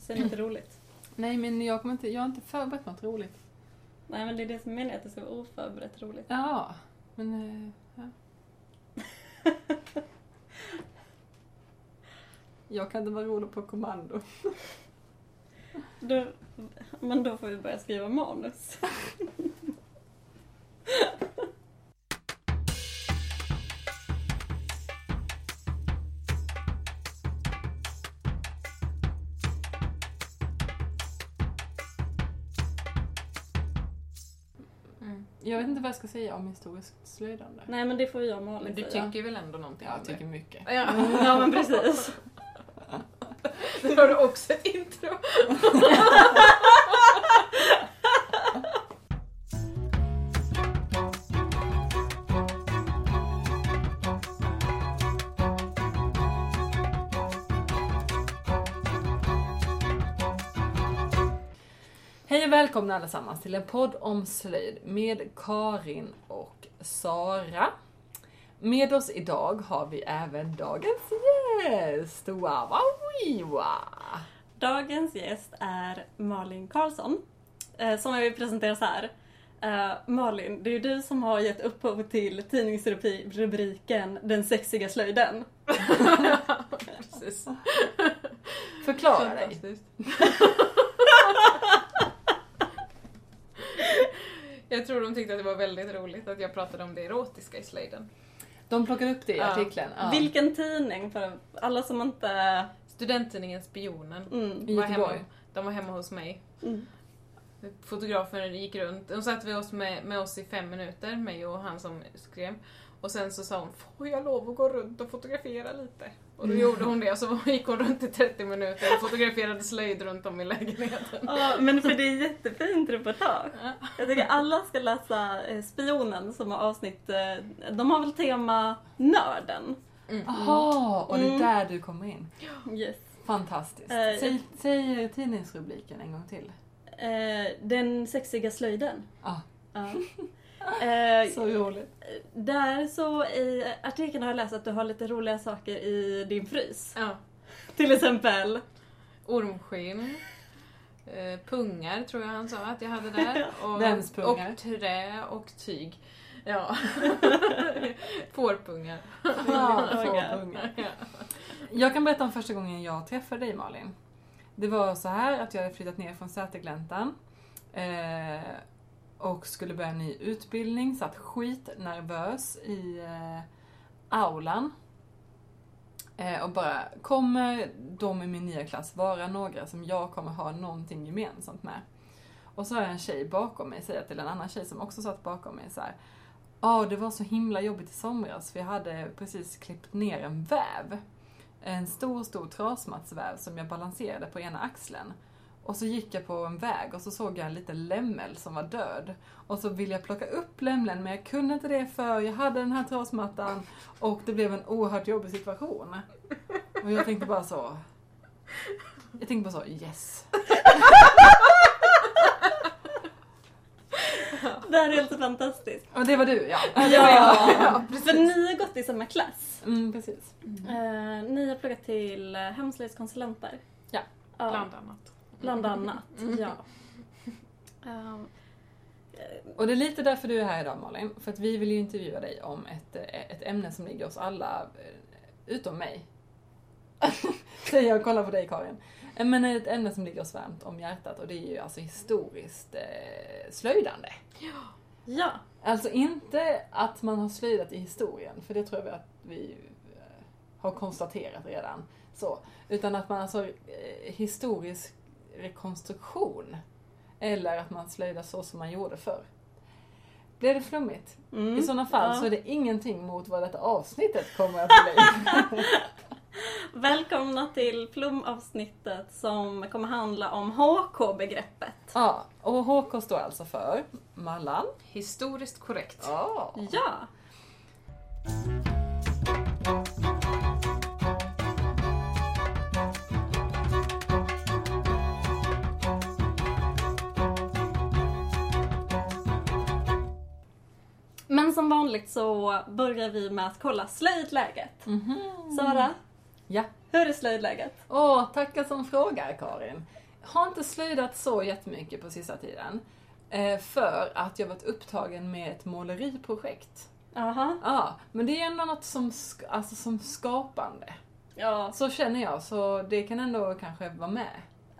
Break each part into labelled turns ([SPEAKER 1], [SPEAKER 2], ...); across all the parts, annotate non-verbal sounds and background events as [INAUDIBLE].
[SPEAKER 1] Säg något roligt.
[SPEAKER 2] Nej, men jag, kommer inte, jag har inte förberett något roligt.
[SPEAKER 1] Nej men det är det som är meningen, att det ska vara oförberett roligt.
[SPEAKER 2] Ja, men... eh, Ja. [LAUGHS] Jag kan inte vara rolig på kommando.
[SPEAKER 1] Då, men då får vi börja skriva manus. [LAUGHS]
[SPEAKER 2] Jag vet inte vad jag ska säga om historiskt slöjdande.
[SPEAKER 1] Nej men det får jag och Malin
[SPEAKER 3] Men du
[SPEAKER 1] säga.
[SPEAKER 3] tycker väl ändå någonting
[SPEAKER 2] Jag
[SPEAKER 3] om
[SPEAKER 2] tycker mycket.
[SPEAKER 3] det? Ja,
[SPEAKER 1] Ja men precis. [LAUGHS]
[SPEAKER 3] då har du också ett intro. [LAUGHS]
[SPEAKER 2] välkomna allesammans till en podd om slöjd med Karin och Sara. Med oss idag har vi även dagens gäst. Wow.
[SPEAKER 1] Dagens gäst är Malin Karlsson. Eh, som jag vill presentera så här. Eh, Malin, det är ju du som har gett upphov till tidningsrubriken Den sexiga slöjden. [LAUGHS]
[SPEAKER 2] Förklara dig. [LAUGHS]
[SPEAKER 3] Jag tror de tyckte att det var väldigt roligt att jag pratade om det erotiska i slöjden.
[SPEAKER 2] De plockade upp det i
[SPEAKER 3] Ja.
[SPEAKER 2] artikeln. Ja.
[SPEAKER 1] Vilken tidning för alla som inte...
[SPEAKER 3] Studenttidningen Spionen
[SPEAKER 1] Mm.
[SPEAKER 2] I
[SPEAKER 3] var hemma, de var hemma hos mig.
[SPEAKER 1] Mm.
[SPEAKER 3] Fotografen gick runt. De satt vi oss med, med oss i fem minuter, mig och han som skrev. Och sen så sa hon, får jag lov att gå runt och fotografera lite? Och då gjorde hon det och så [LAUGHS] gick hon runt i 30 minuter och fotograferade slöjd runt om i lägenheten.
[SPEAKER 1] Ja, men för det är jättefint reportage.
[SPEAKER 3] Ja.
[SPEAKER 1] Jag tycker alla ska läsa eh, Spionen som har avsnitt, eh, de har väl tema nörden.
[SPEAKER 3] Mm.
[SPEAKER 2] Jaha, och det är
[SPEAKER 1] Mm.
[SPEAKER 2] där du kommer in.
[SPEAKER 1] Yes.
[SPEAKER 2] Fantastiskt.
[SPEAKER 1] Eh,
[SPEAKER 2] Säg, säg tidningsrubriken en gång till.
[SPEAKER 1] Den sexiga slöjden.
[SPEAKER 2] Ah,
[SPEAKER 1] Ja. Eh,
[SPEAKER 2] så roligt.
[SPEAKER 1] där så i artikeln har jag läst att du har lite roliga saker i din frys.
[SPEAKER 3] Ja.
[SPEAKER 1] Till exempel.
[SPEAKER 3] Ormskinn. Eh, pungar tror jag han sa att jag hade där. [LAUGHS] Och? Och trä och tyg. Ja. [LAUGHS] Fårpungar.
[SPEAKER 2] Ja,
[SPEAKER 1] Fråga.
[SPEAKER 2] få pungar.
[SPEAKER 3] Ja.
[SPEAKER 2] Jag kan berätta om första gången jag träffade dig Malin. Det var så här att jag hade flyttat ner från Sätergläntan eh, och skulle börja en ny utbildning, satt skitnervös i eh, aulan. Eh, och bara, kommer de i min nya klass vara några som jag kommer ha någonting gemensamt med? Och så har jag en tjej bakom mig säga till en annan tjej som också satt bakom mig så här. Ja, det var så himla jobbigt i somras för jag hade precis klippt ner en väv. En stor, stor trasmattsväv som jag balanserade på ena axeln. Och så gick jag på en väg och så såg jag en liten lämmel som var död. Och så ville jag plocka upp lämmeln men jag kunde inte det för jag hade den här trasmattan och det blev en oerhört jobbig situation. Och jag tänkte bara så... Jag tänkte bara så, yes. [LAUGHS]
[SPEAKER 1] Det här är helt fantastiskt.
[SPEAKER 2] Och det var du, ja.
[SPEAKER 1] Ja, för ni har gått i samma klass.
[SPEAKER 2] Mm, precis.
[SPEAKER 1] Eh, ni har pluggat till hemslöjdskonsulenter.
[SPEAKER 2] Ja,
[SPEAKER 1] Ja,
[SPEAKER 3] Bland annat.
[SPEAKER 1] Bland annat.
[SPEAKER 3] Mm.
[SPEAKER 1] Ja. Ehm,
[SPEAKER 2] Och det är lite därför du är här idag Malin, för att vi vill ju intervjua dig om ett, eh, ett ämne som ligger oss alla, eh, utom mig. [LAUGHS] Säger jag och kollar på dig Karin. Eh, Men ett ämne som ligger oss varmt om hjärtat och det är ju alltså historiskt eh, slöjdande.
[SPEAKER 1] ja.
[SPEAKER 2] Alltså inte att man har slöjdat i historien, för det tror jag att vi har konstaterat redan. Så, utan att man alltså eh, historisk rekonstruktion. Eller att man slöjdar så som man gjorde förr. Blir det flummigt?
[SPEAKER 1] Mm.
[SPEAKER 2] I sådana fall
[SPEAKER 1] Ja.
[SPEAKER 2] så är det ingenting mot vad detta avsnittet kommer att bli. [LAUGHS]
[SPEAKER 1] Välkomna till Plumavsnittet som kommer handla om HK-begreppet.
[SPEAKER 2] ja, och HK står alltså för Mallan.
[SPEAKER 3] Historiskt korrekt.
[SPEAKER 2] Ja.
[SPEAKER 1] Ja. Men som vanligt så börjar vi med att kolla slöjdläget.
[SPEAKER 2] Mhm.
[SPEAKER 1] Sara,
[SPEAKER 2] Ja.
[SPEAKER 1] Hur är slöjdläget?
[SPEAKER 2] Åh, tackar som frågar Karin. Har inte slöjdat så jättemycket på sista tiden. Eh, för att jag varit upptagen med ett måleriprojekt.
[SPEAKER 1] Jaha.
[SPEAKER 2] Ja, men det är ändå något som, alltså, som skapande.
[SPEAKER 1] Ja,
[SPEAKER 2] Så känner jag, så det kan ändå kanske vara med.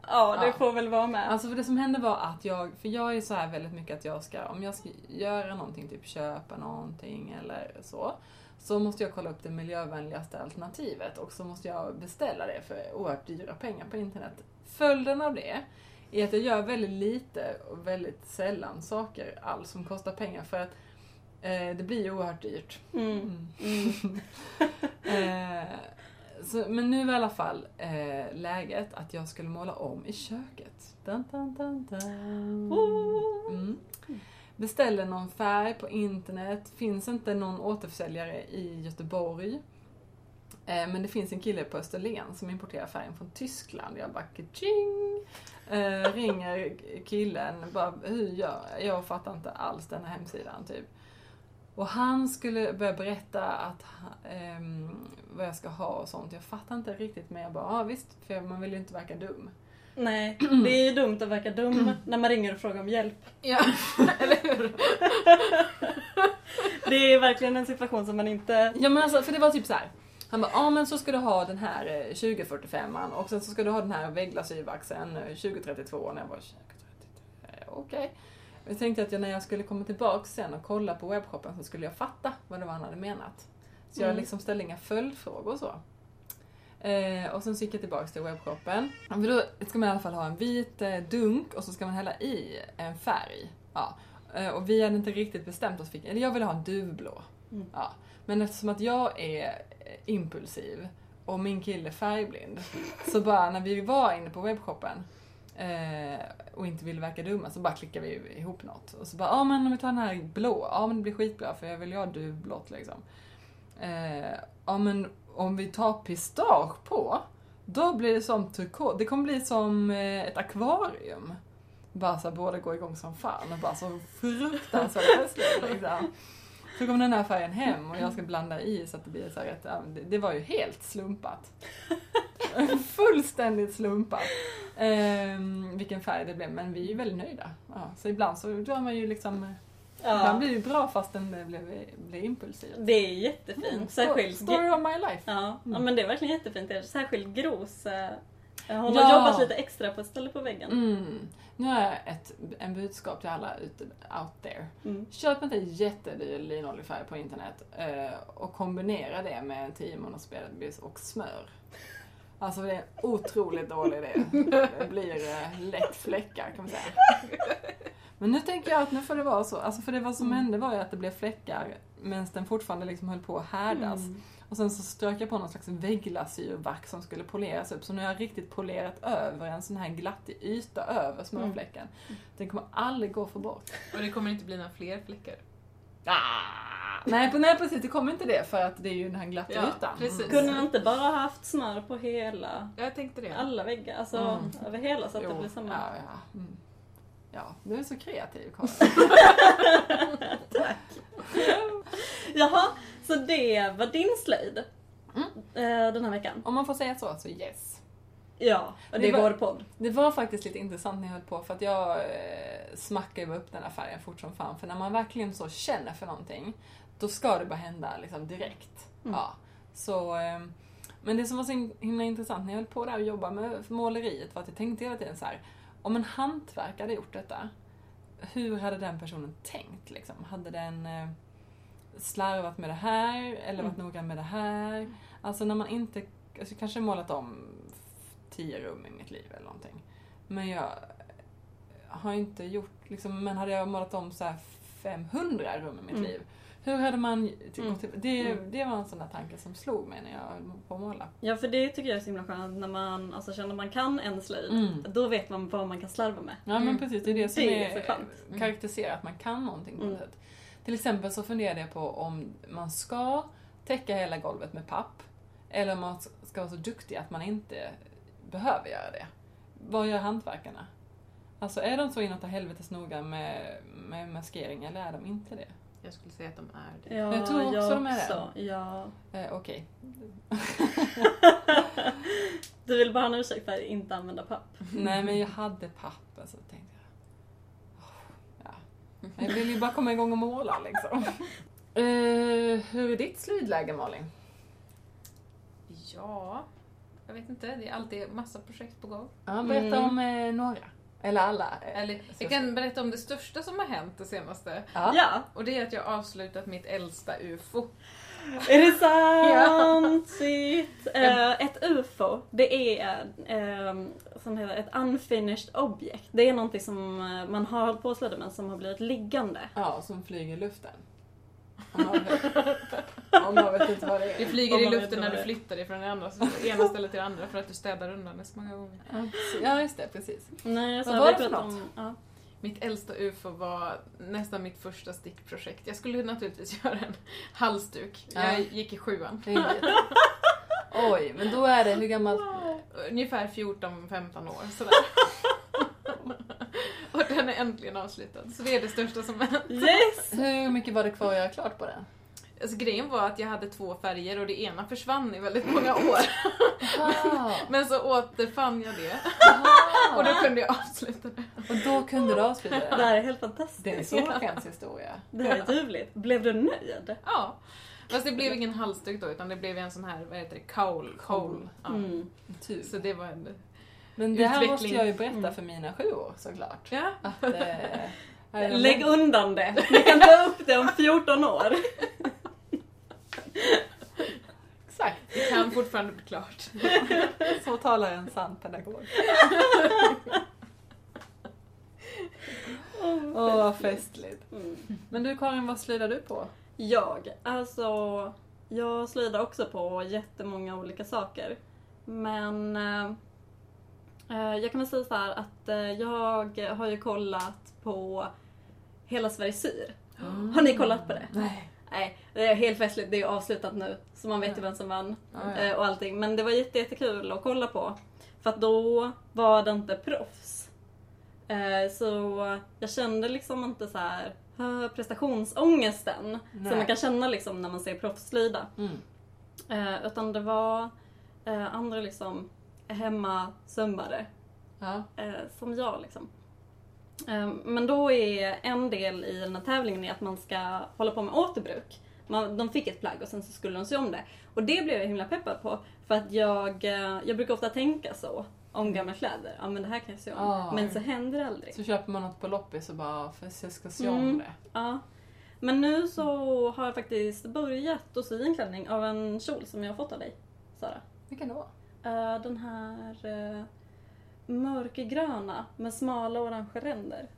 [SPEAKER 1] Ja det
[SPEAKER 2] Ja.
[SPEAKER 1] får väl vara med.
[SPEAKER 2] Alltså för det som hände var att jag, för jag är så här väldigt mycket att jag ska, om jag ska göra någonting, typ köpa någonting eller så, så måste jag kolla upp det miljövänligaste alternativet och så måste jag beställa det för oerhört dyra pengar på internet. Följden av det är att jag gör väldigt lite och väldigt sällan saker alls som kostar pengar för att eh, det blir oerhört dyrt.
[SPEAKER 1] Mm.
[SPEAKER 2] Mm.
[SPEAKER 1] Mm. [LAUGHS]
[SPEAKER 2] Eh, så, men nu var i alla fall eh, läget att jag skulle måla om i köket. Dun, dun, dun. Mm. Beställde någon färg på internet, finns inte någon återförsäljare i Göteborg. Eh, men det finns en kille på Österlen som importerar färgen från Tyskland. Jag bara tjing! Eh, ringer killen, bara hur gör jag? Jag fattar inte alls den här hemsidan typ. Och han skulle börja berätta att, ehm, vad jag ska ha och sånt. Jag fattar inte riktigt men jag bara, ja visst, för man vill ju inte verka dum.
[SPEAKER 1] Nej, [CLEARS THROAT] det är ju dumt att verka dum [CLEARS THROAT] när man ringer och frågar om hjälp.
[SPEAKER 3] Ja, [LAUGHS] eller hur? [LAUGHS]
[SPEAKER 1] Det är verkligen en situation som man inte...
[SPEAKER 2] Ja men alltså, för det var typ så här. Han bara, ja men så ska du ha den här eh, 2045 och sen så ska du ha den här vägglasyrvaxen eh, 2032 och jag bara, 2032, eh, okej. Jag tänkte att jag, när jag skulle komma tillbaka sen och kolla på webbshoppen så skulle jag fatta vad det var han hade menat. Så jag
[SPEAKER 1] Mm.
[SPEAKER 2] liksom ställde inga följdfrågor och så. Eh, och sen så gick jag tillbaka till webbshoppen. Men då ska man i alla fall ha en vit eh, dunk och så ska man hälla i en färg. Ja. Eh, och vi hade inte riktigt bestämt oss, för- eller jag ville ha en duvblå.
[SPEAKER 1] Mm.
[SPEAKER 2] Ja. Men eftersom att jag är eh, impulsiv och min kille är färgblind, [LAUGHS] så bara när vi var inne på webbshoppen och inte ville verka dumma så bara klickade vi ihop något. Och så bara, ja men om vi tar den här blå, ja men det blir skitbra för jag vill ju ha duvblått liksom. Eh, ja men om vi tar pistage på, då blir det som turkos, det kommer bli som eh, ett akvarium. Bara så här, båda går igång som fan och bara så fruktansvärt [LAUGHS] festligt liksom. Så kom den här färgen hem och jag ska blanda i så att det blir så här ja, det, det var ju helt slumpat. [LAUGHS] Fullständigt slumpat. Ehm, vilken färg det blev, men vi är ju väldigt nöjda. Ja, så ibland så drar man ju liksom, ibland
[SPEAKER 1] Ja,
[SPEAKER 2] blir det ju bra fast den blir, blir impulsiv.
[SPEAKER 1] det är jättefint. Särskilt...
[SPEAKER 2] Story of my life.
[SPEAKER 1] Ja, ja,
[SPEAKER 2] Mm.
[SPEAKER 1] men det är verkligen jättefint. Det är Särskilt gros. Eh, Hon har
[SPEAKER 2] Ja.
[SPEAKER 1] jobbat lite extra på ett ställe på väggen.
[SPEAKER 2] Mm. Nu har jag ett en budskap till alla ute, out there.
[SPEAKER 1] Mm.
[SPEAKER 2] Köp inte jättedyr linoljefärg på internet eh, och kombinera det med 10 månaders spelbis och smör. Alltså det är en otroligt dålig idé. Det blir eh, lätt fläckar kan man säga. Men nu tänker jag att nu får det vara så. Alltså för det vad som
[SPEAKER 1] Mm.
[SPEAKER 2] hände var ju att det blev fläckar medan den fortfarande liksom höll på att härdas.
[SPEAKER 1] Mm.
[SPEAKER 2] Och sen så strök jag på någon slags vägglasyrvax som skulle poleras upp. Så nu har jag riktigt polerat över en sån här glattig yta över smörfläcken. Den kommer aldrig gå få bort.
[SPEAKER 3] Och det kommer inte bli några fler fläckar.
[SPEAKER 2] Ah! Nej, på- nej precis, det kommer inte det för att det är ju den här glatta
[SPEAKER 3] Ja,
[SPEAKER 2] ytan.
[SPEAKER 3] precis.
[SPEAKER 1] Kunde man inte bara haft smör på hela,
[SPEAKER 3] Jag tänkte det.
[SPEAKER 1] alla väggar? Alltså
[SPEAKER 2] Mm.
[SPEAKER 1] över hela så att det
[SPEAKER 2] Jo,
[SPEAKER 1] blir samma?
[SPEAKER 2] Ja, ja. Mm. ja, du är så kreativ Karin. [LAUGHS] [LAUGHS]
[SPEAKER 1] Jaha, så det var din slöjd?
[SPEAKER 2] Mm.
[SPEAKER 1] eh, Den här veckan?
[SPEAKER 2] Om man får säga så, så yes.
[SPEAKER 1] Ja, och det
[SPEAKER 2] Det
[SPEAKER 1] är
[SPEAKER 2] var-
[SPEAKER 1] vår podd.
[SPEAKER 2] Det var faktiskt lite intressant när jag höll på för att jag eh, smackade ju upp den här färgen fort som fan. För när man verkligen så känner för någonting, då ska det bara hända liksom direkt.
[SPEAKER 1] Mm.
[SPEAKER 2] Ja. Så, eh, men det som var så himla intressant när jag höll på där och jobbade med måleriet var att jag tänkte hela tiden så här. Om en hantverkare hade gjort detta, hur hade den personen tänkt? Liksom? Hade den eh, slarvat med det här eller varit
[SPEAKER 1] Mm.
[SPEAKER 2] noggrann med det här? Alltså när man inte, alltså kanske målat om tio rum i mitt liv eller någonting. Men jag har inte gjort, liksom, men hade jag målat om så här 500 rum i mitt
[SPEAKER 1] Mm.
[SPEAKER 2] liv, hur hade man
[SPEAKER 1] Mm.
[SPEAKER 2] det,
[SPEAKER 1] Mm.
[SPEAKER 2] det var en sån där tanke som slog mig när jag höll på att måla.
[SPEAKER 1] Ja, för det tycker jag är så himla skönt när man alltså, känner man kan en slöjd.
[SPEAKER 2] Mm.
[SPEAKER 1] Då vet man vad man kan slarva med.
[SPEAKER 2] Ja men
[SPEAKER 3] Mm.
[SPEAKER 2] precis, det är det som
[SPEAKER 1] Det är
[SPEAKER 2] är.
[SPEAKER 3] Mm.
[SPEAKER 2] karaktäriserar att man kan någonting på
[SPEAKER 1] Mm.
[SPEAKER 2] något sätt. Till exempel så funderade jag på om man ska täcka hela golvet med papp, eller om man ska vara så duktig att man inte behöver göra det. Vad gör hantverkarna? Alltså är de så inåt helvetes noga med, med maskering eller är de inte det?
[SPEAKER 3] Jag skulle säga att de är det.
[SPEAKER 1] Ja,
[SPEAKER 2] Jag tror också de är det.
[SPEAKER 1] också. Ja.
[SPEAKER 2] Eh, Okej. [LAUGHS]
[SPEAKER 1] Du vill bara ha en ursäkt för att inte använda papp.
[SPEAKER 2] Nej men jag hade papper så tänkte jag... "Åh, Ja. [LAUGHS] Jag vill ju bara komma igång och måla liksom. [LAUGHS] Eh, hur är ditt slöjdläge Malin?
[SPEAKER 3] Ja, jag vet inte. Det är alltid massa projekt på gång.
[SPEAKER 2] Ja, berätta
[SPEAKER 1] Mm.
[SPEAKER 2] om eh, några. Eller alla. eh,
[SPEAKER 3] Eller, jag kan berätta om det största som har hänt det senaste.
[SPEAKER 2] Ja.
[SPEAKER 1] Ja,
[SPEAKER 3] Och det är att jag har avslutat mitt äldsta UFO.
[SPEAKER 1] Är det sant? [LAUGHS] Shit. Eh, ett UFO, det är uh, som heter ett unfinished object. Det är någonting som eh, man har hållit på att slöda med som har blivit liggande.
[SPEAKER 2] Ja, som flyger i luften. [LAUGHS] Om man vet, om man vet inte vad det
[SPEAKER 3] Det
[SPEAKER 2] är.
[SPEAKER 3] flyger
[SPEAKER 1] Om
[SPEAKER 3] i luften när du flyttar dig från det andra, så ena stället till det andra för att du städar undan det så många gånger.
[SPEAKER 2] Ja, just det. Precis.
[SPEAKER 1] Nej, alltså,
[SPEAKER 2] Vad
[SPEAKER 1] jag
[SPEAKER 2] var det för något?
[SPEAKER 1] de- ja.
[SPEAKER 3] Mitt äldsta UFO var nästan mitt första stickprojekt. Jag skulle naturligtvis [LAUGHS] göra en halsduk.
[SPEAKER 2] Ja.
[SPEAKER 3] Jag gick i sjuan.
[SPEAKER 2] Oj, men då är det hur gammalt? [LAUGHS]
[SPEAKER 3] Ungefär 14-15 år sådär. [LAUGHS] Och den är äntligen avslutad. Så det är det största som hänt.
[SPEAKER 1] Yes!
[SPEAKER 2] Hur mycket var det kvar att göra klart på den?
[SPEAKER 3] Alltså, grejen var att jag hade två färger och det ena försvann i väldigt många år.
[SPEAKER 2] Jaha. [LAUGHS]
[SPEAKER 3] Men så återfann jag det [LAUGHS] och då kunde jag avsluta det.
[SPEAKER 2] Och då kunde du avsluta
[SPEAKER 1] Det
[SPEAKER 2] den?
[SPEAKER 1] här är helt fantastiskt.
[SPEAKER 2] Det är en solskenshistoria.
[SPEAKER 1] Det här är ljuvligt. Blev du nöjd?
[SPEAKER 3] Ja. Fast det blev ingen halsduk då utan det blev en sån här, vad heter det, cowl. cowl. Ja.
[SPEAKER 1] Mm.
[SPEAKER 2] Tur.
[SPEAKER 3] Så det var en...
[SPEAKER 2] Men det här
[SPEAKER 3] Utveckling.
[SPEAKER 2] måste jag ju berätta
[SPEAKER 1] Mm.
[SPEAKER 2] för mina sju år såklart.
[SPEAKER 3] Ja.
[SPEAKER 2] Att, eh, [LAUGHS]
[SPEAKER 1] Lägg undan det. Ni kan ta upp det om 14 år.
[SPEAKER 2] Exakt.
[SPEAKER 3] Det kan fortfarande bli klart. [LAUGHS]
[SPEAKER 2] Så talar en sann pedagog. Åh, vad festligt.
[SPEAKER 1] Mm.
[SPEAKER 2] Men du Karin, vad slöjdar du på?
[SPEAKER 1] Jag, alltså, jag slöjdar också på jättemånga olika saker. Men eh, eh, jag kan väl säga så här att eh, jag har ju kollat på Hela Sverige syr. Har ni kollat på det?
[SPEAKER 2] Nej.
[SPEAKER 1] Nej, det är helt festligt. Det är avslutat nu. Så man vet ju vem som vann
[SPEAKER 2] Ja, ja.
[SPEAKER 1] eh, och allting. Men det var jätte, jättekul att kolla på. För att då var det inte proffs. Eh, Så jag kände liksom inte så här eh, prestationsångesten
[SPEAKER 2] Nej.
[SPEAKER 1] som man kan känna liksom när man ser proffs slöjda.
[SPEAKER 2] Mm.
[SPEAKER 1] Eh, Utan det var andra liksom hemmasummare
[SPEAKER 2] Ja.
[SPEAKER 1] som jag liksom. Eh, Men då är en del i den här tävlingen att man ska hålla på med återbruk. Man, de fick ett plagg och sen så skulle de sy om det. Och det blev jag himla peppad på. För att jag, eh, jag brukar ofta tänka så om gamla kläder. Ja men det här kan jag sy om.
[SPEAKER 2] Ah.
[SPEAKER 1] Men så händer det aldrig.
[SPEAKER 2] Så köper man något på loppis och bara, för jag ska se
[SPEAKER 1] Mm.
[SPEAKER 2] om det.
[SPEAKER 1] Ja. Men nu så har jag faktiskt börjat att sy en klänning av en kjol som jag har fått av dig, Sara.
[SPEAKER 2] Vilken då?
[SPEAKER 1] Eh, den här uh, mörkgröna med smala orangea ränder.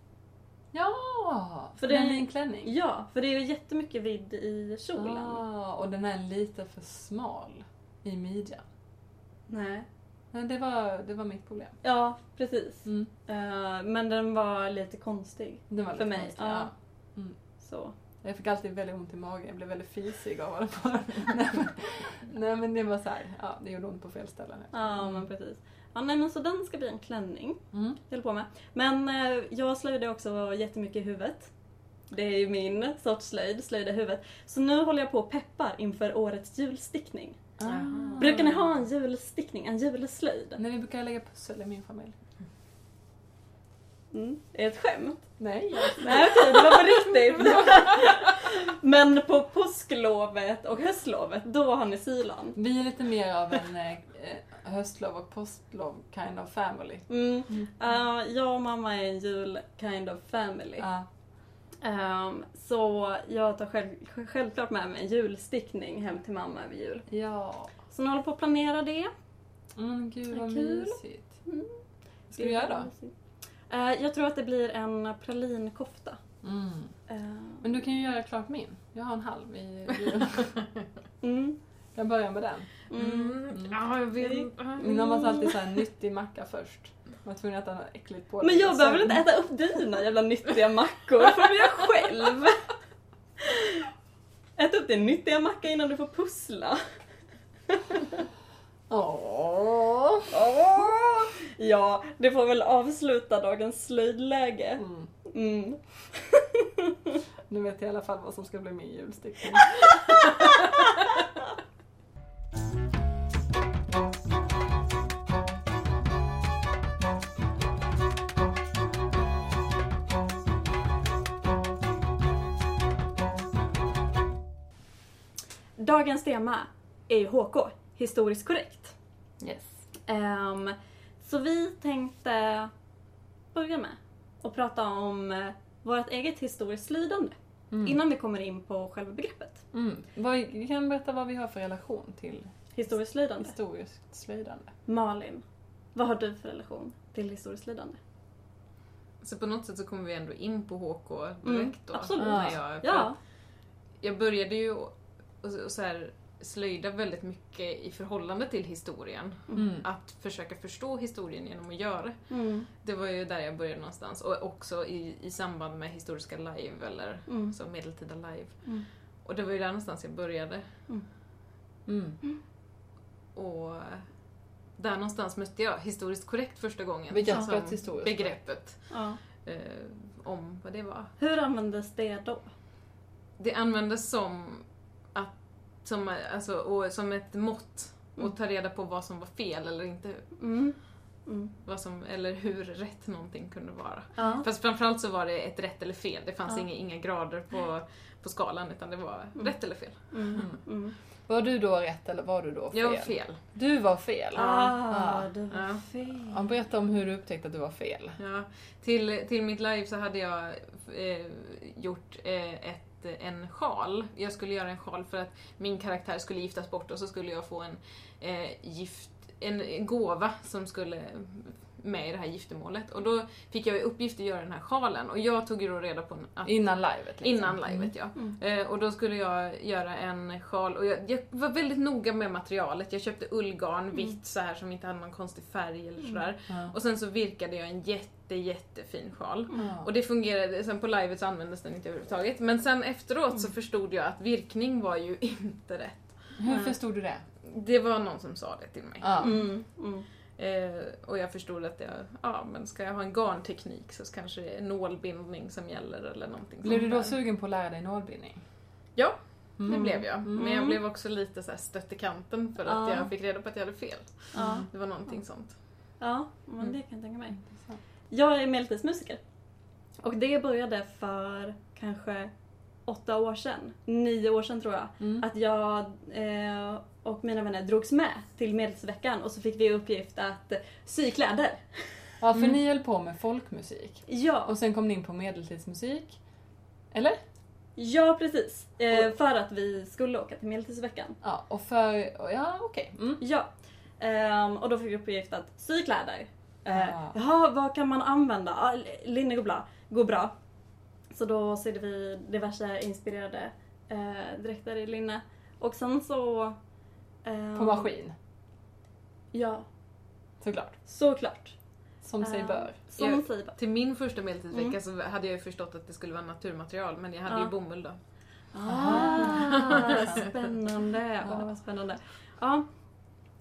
[SPEAKER 2] Ja!
[SPEAKER 1] För det är-
[SPEAKER 2] min klänning.
[SPEAKER 1] Ja, för det är ju jättemycket vidd i kjolen.
[SPEAKER 2] Ah, och den är lite för smal i midjan.
[SPEAKER 1] Nej.
[SPEAKER 2] Men det var, det var mitt problem.
[SPEAKER 1] Ja, precis.
[SPEAKER 2] Mm.
[SPEAKER 1] Eh, men den var lite konstig.
[SPEAKER 2] Den var
[SPEAKER 1] För
[SPEAKER 2] lite
[SPEAKER 1] mig,
[SPEAKER 2] konstig,
[SPEAKER 1] ja.
[SPEAKER 2] ja.
[SPEAKER 1] Så.
[SPEAKER 2] Jag fick alltid väldigt ont i magen, jag blev väldigt fisig av att vara [LAUGHS] nej, men, nej men det var så här, ja det gjorde ont på fel ställen.
[SPEAKER 1] Ja, men precis. Ja, nej, men så den ska bli en klänning.
[SPEAKER 2] Mm.
[SPEAKER 1] Jag håller på med. Men eh, jag slöjde också jättemycket i huvudet. Det är ju min sorts slöjd, slöjda huvudet. Så nu håller jag på och peppar inför årets julstickning.
[SPEAKER 2] Ah.
[SPEAKER 1] Brukar ni ha en julstickning, en julslöjd?
[SPEAKER 2] Nej, vi brukar lägga pussel i min familj.
[SPEAKER 1] Mm. Är det ett skämt?
[SPEAKER 2] Nej.
[SPEAKER 1] Nej okej, det var på riktigt. [LAUGHS] Men på påsklovet och höstlovet, då har ni sylan.
[SPEAKER 2] Vi är lite mer av en eh, höstlov och påsklov kind of family.
[SPEAKER 1] Mm. Uh, jag och mamma är en jul kind of family.
[SPEAKER 2] Ja.
[SPEAKER 1] Ehm, så jag tar själv, självklart med mig en julstickning hem till mamma över jul.
[SPEAKER 2] ja.
[SPEAKER 1] Så nu håller på att planera det.
[SPEAKER 2] Mm, gud vad
[SPEAKER 1] Kul.
[SPEAKER 2] mysigt.
[SPEAKER 1] Mm.
[SPEAKER 2] Vad ska du göra då?
[SPEAKER 1] Eh, jag tror att det blir en pralinkofta.
[SPEAKER 2] Mm.
[SPEAKER 1] Ehm,
[SPEAKER 2] Men du kan ju göra klart min. Jag har en halv i jul. [LAUGHS]
[SPEAKER 1] mm,
[SPEAKER 2] Jag börjar med den.
[SPEAKER 1] Mm.
[SPEAKER 3] Mm. Ja, jag vill...
[SPEAKER 2] Min mamma sa alltid såhär nyttig macka först. Man var tvungen att äta något äckligt på
[SPEAKER 1] Men jag behöver
[SPEAKER 2] sen-
[SPEAKER 1] inte äta upp dina jävla nyttiga mackor, det får göra själv. Ät upp din nyttiga macka innan du får pussla.
[SPEAKER 2] Åh.
[SPEAKER 1] Ja, det får väl avsluta dagens slöjdläge.
[SPEAKER 2] Mm.
[SPEAKER 1] Mm.
[SPEAKER 2] Nu vet jag i alla fall vad som ska bli min julstyckning. [LAUGHS]
[SPEAKER 1] Dagens tema är ju HK, historiskt korrekt.
[SPEAKER 2] Yes.
[SPEAKER 1] Ehm, så vi tänkte börja med att prata om eh, vårt eget historiskt lidande.
[SPEAKER 2] Mm.
[SPEAKER 1] Innan vi kommer in på själva begreppet.
[SPEAKER 2] Mm. Vad, kan berätta vad vi har för relation till
[SPEAKER 1] Historiskt lidande.
[SPEAKER 2] historiskt slöjdande?
[SPEAKER 1] Malin, vad har du för relation till historiskt lidande?
[SPEAKER 3] Så på något sätt så kommer vi ändå in på HK direkt då.
[SPEAKER 1] Mm, absolut.
[SPEAKER 3] När jag,
[SPEAKER 1] Ja.
[SPEAKER 3] jag började ju och, och så här, slöjda väldigt mycket i förhållande till historien.
[SPEAKER 2] Mm.
[SPEAKER 3] Att försöka förstå historien genom att göra det.
[SPEAKER 1] Mm.
[SPEAKER 3] Det var ju där jag började någonstans. Och också i, i samband med historiska live, eller
[SPEAKER 1] Mm.
[SPEAKER 3] så medeltida live.
[SPEAKER 1] Mm.
[SPEAKER 3] Och det var ju där någonstans jag började.
[SPEAKER 2] Mm.
[SPEAKER 3] Och där någonstans mötte jag historiskt korrekt första gången.
[SPEAKER 2] Begreppet
[SPEAKER 3] som
[SPEAKER 2] historiskt
[SPEAKER 3] Begreppet.
[SPEAKER 1] Ja.
[SPEAKER 3] Eh, om vad det var.
[SPEAKER 1] Hur användes det då?
[SPEAKER 3] Det användes som, som, alltså, och, som ett mått
[SPEAKER 1] Mm.
[SPEAKER 3] att ta reda på vad som var fel eller inte.
[SPEAKER 1] Mm. Mm.
[SPEAKER 3] Vad som, eller hur rätt någonting kunde vara.
[SPEAKER 1] Ja.
[SPEAKER 3] Fast framförallt så var det ett rätt eller fel. Det fanns
[SPEAKER 1] Ja.
[SPEAKER 3] inga, inga grader på, på skalan utan det var
[SPEAKER 1] Mm.
[SPEAKER 3] rätt eller fel.
[SPEAKER 1] Mm. Mm.
[SPEAKER 2] Var du då rätt eller var du då fel?
[SPEAKER 3] Jag var fel.
[SPEAKER 2] Du var fel?
[SPEAKER 1] Ah,
[SPEAKER 2] Ja.
[SPEAKER 1] du var
[SPEAKER 3] Ja.
[SPEAKER 1] fel.
[SPEAKER 2] Ja, berätta om hur du upptäckte att du var fel.
[SPEAKER 3] Ja. Till, till mitt live så hade jag eh, gjort eh, ett, en sjal. Jag skulle göra en sjal för att min karaktär skulle giftas bort och så skulle jag få en eh, gift en en gåva som skulle med i det här giftermålet. Och då fick jag i uppgift att göra den här sjalen och jag tog ju då reda på att
[SPEAKER 2] Innan livet? Liksom.
[SPEAKER 3] Innan livet ja.
[SPEAKER 1] Mm.
[SPEAKER 3] Eh, och då skulle jag göra en sjal och jag, jag var väldigt noga med materialet. Jag köpte ullgarn vitt så här som inte hade någon konstig färg eller sådär.
[SPEAKER 2] Ja.
[SPEAKER 3] Och sen så virkade jag en jätte jättefin sjal.
[SPEAKER 2] Ja.
[SPEAKER 3] Och det fungerade, sen på livet så användes den inte överhuvudtaget. Men sen efteråt så förstod jag att virkning var ju [LAUGHS] inte rätt.
[SPEAKER 2] Hur förstod du det?
[SPEAKER 3] Det var någon som sa det till mig.
[SPEAKER 2] Ja.
[SPEAKER 3] Eh, och jag förstod att jag, ja men ska jag ha en garnteknik så kanske det är nålbindning som gäller eller någonting
[SPEAKER 2] Blev du då sugen på att lära dig nålbindning?
[SPEAKER 3] Ja, det
[SPEAKER 2] Mm.
[SPEAKER 3] blev jag. Men jag
[SPEAKER 1] Mm.
[SPEAKER 3] blev också lite så här stött i kanten för att
[SPEAKER 1] Ja.
[SPEAKER 3] jag fick reda på att jag hade fel.
[SPEAKER 1] Ja.
[SPEAKER 3] Det var någonting sånt.
[SPEAKER 1] ja, men
[SPEAKER 3] Mm.
[SPEAKER 1] det kan jag tänka mig. Jag är medeltidsmusiker. Och det började för kanske åtta år sedan, nio år sedan tror jag.
[SPEAKER 2] Mm.
[SPEAKER 1] Att jag eh, och mina vänner drogs med till Medeltidsveckan och så fick vi uppgift att sy kläder.
[SPEAKER 2] Ja, för
[SPEAKER 3] Mm.
[SPEAKER 2] ni höll på med folkmusik.
[SPEAKER 1] Ja,
[SPEAKER 2] Och sen kom ni in på medeltidsmusik. Eller?
[SPEAKER 1] ja precis. Eh, för att vi skulle åka till Medeltidsveckan.
[SPEAKER 2] Ja, och för... Ja, okej. Mm.
[SPEAKER 1] Ja. Ehm, och då fick vi uppgift att sy kläder. Eh,
[SPEAKER 2] Ah.
[SPEAKER 1] Jaha, vad kan man använda? Ah, linne går bra. går bra. Så då sydde vi diverse inspirerade eh, dräkter i linne. Och sen så... ehm,
[SPEAKER 2] På maskin.
[SPEAKER 1] Ja,
[SPEAKER 2] Såklart.
[SPEAKER 1] såklart.
[SPEAKER 2] Som sig
[SPEAKER 1] Ehm,
[SPEAKER 2] bör.
[SPEAKER 1] Som
[SPEAKER 3] Ja.
[SPEAKER 1] sig bör.
[SPEAKER 3] Till min första medeltidsvecka
[SPEAKER 1] Mm.
[SPEAKER 3] så hade jag ju förstått att det skulle vara naturmaterial men jag hade
[SPEAKER 1] Ja.
[SPEAKER 3] ju bomull då.
[SPEAKER 1] Ah, [LAUGHS] spännande. Åh, vad spännande. Ja.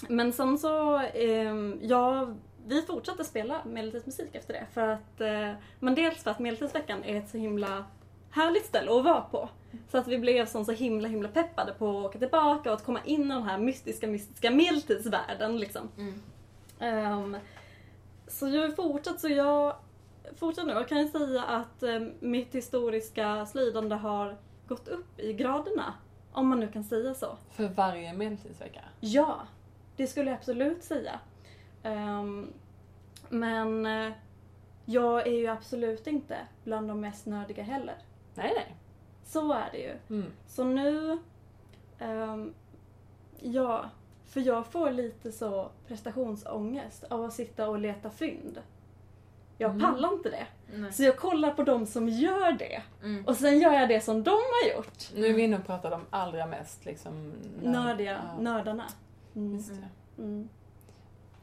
[SPEAKER 1] Men sen så, ehm, ja, vi fortsatte spela medeltidsmusik efter det. För att, eh, men dels för att Medeltidsveckan är ett så himla härligt ställe att vara på. Så att vi blev som så himla himla peppade på att åka tillbaka och att komma in i den här mystiska, mystiska medeltidsvärlden liksom. Ehm, så jag har fortsatt, så jag fortsätter nu. Jag kan säga att eh, mitt historiska slidande har gått upp i graderna. Om man nu kan säga så.
[SPEAKER 2] För varje medeltidsvecka.
[SPEAKER 1] Ja, det skulle jag absolut säga. Ehm, men eh, jag är ju absolut inte bland de mest nördiga heller.
[SPEAKER 2] Nej, nej.
[SPEAKER 1] Så är det ju.
[SPEAKER 2] Mm.
[SPEAKER 1] Så nu, ehm, ja, för jag får lite så prestationsångest av att sitta och leta fynd. Jag
[SPEAKER 2] Mm.
[SPEAKER 1] pallar inte det.
[SPEAKER 3] Nej.
[SPEAKER 1] Så jag kollar på de som gör det.
[SPEAKER 3] Mm.
[SPEAKER 1] Och sen gör jag det som de har gjort.
[SPEAKER 2] Nu är vi inne och pratar de allra mest liksom... nörd-
[SPEAKER 1] Nördiga,
[SPEAKER 2] Ja,
[SPEAKER 1] nördarna. Mm.
[SPEAKER 2] Just det.
[SPEAKER 1] Mm.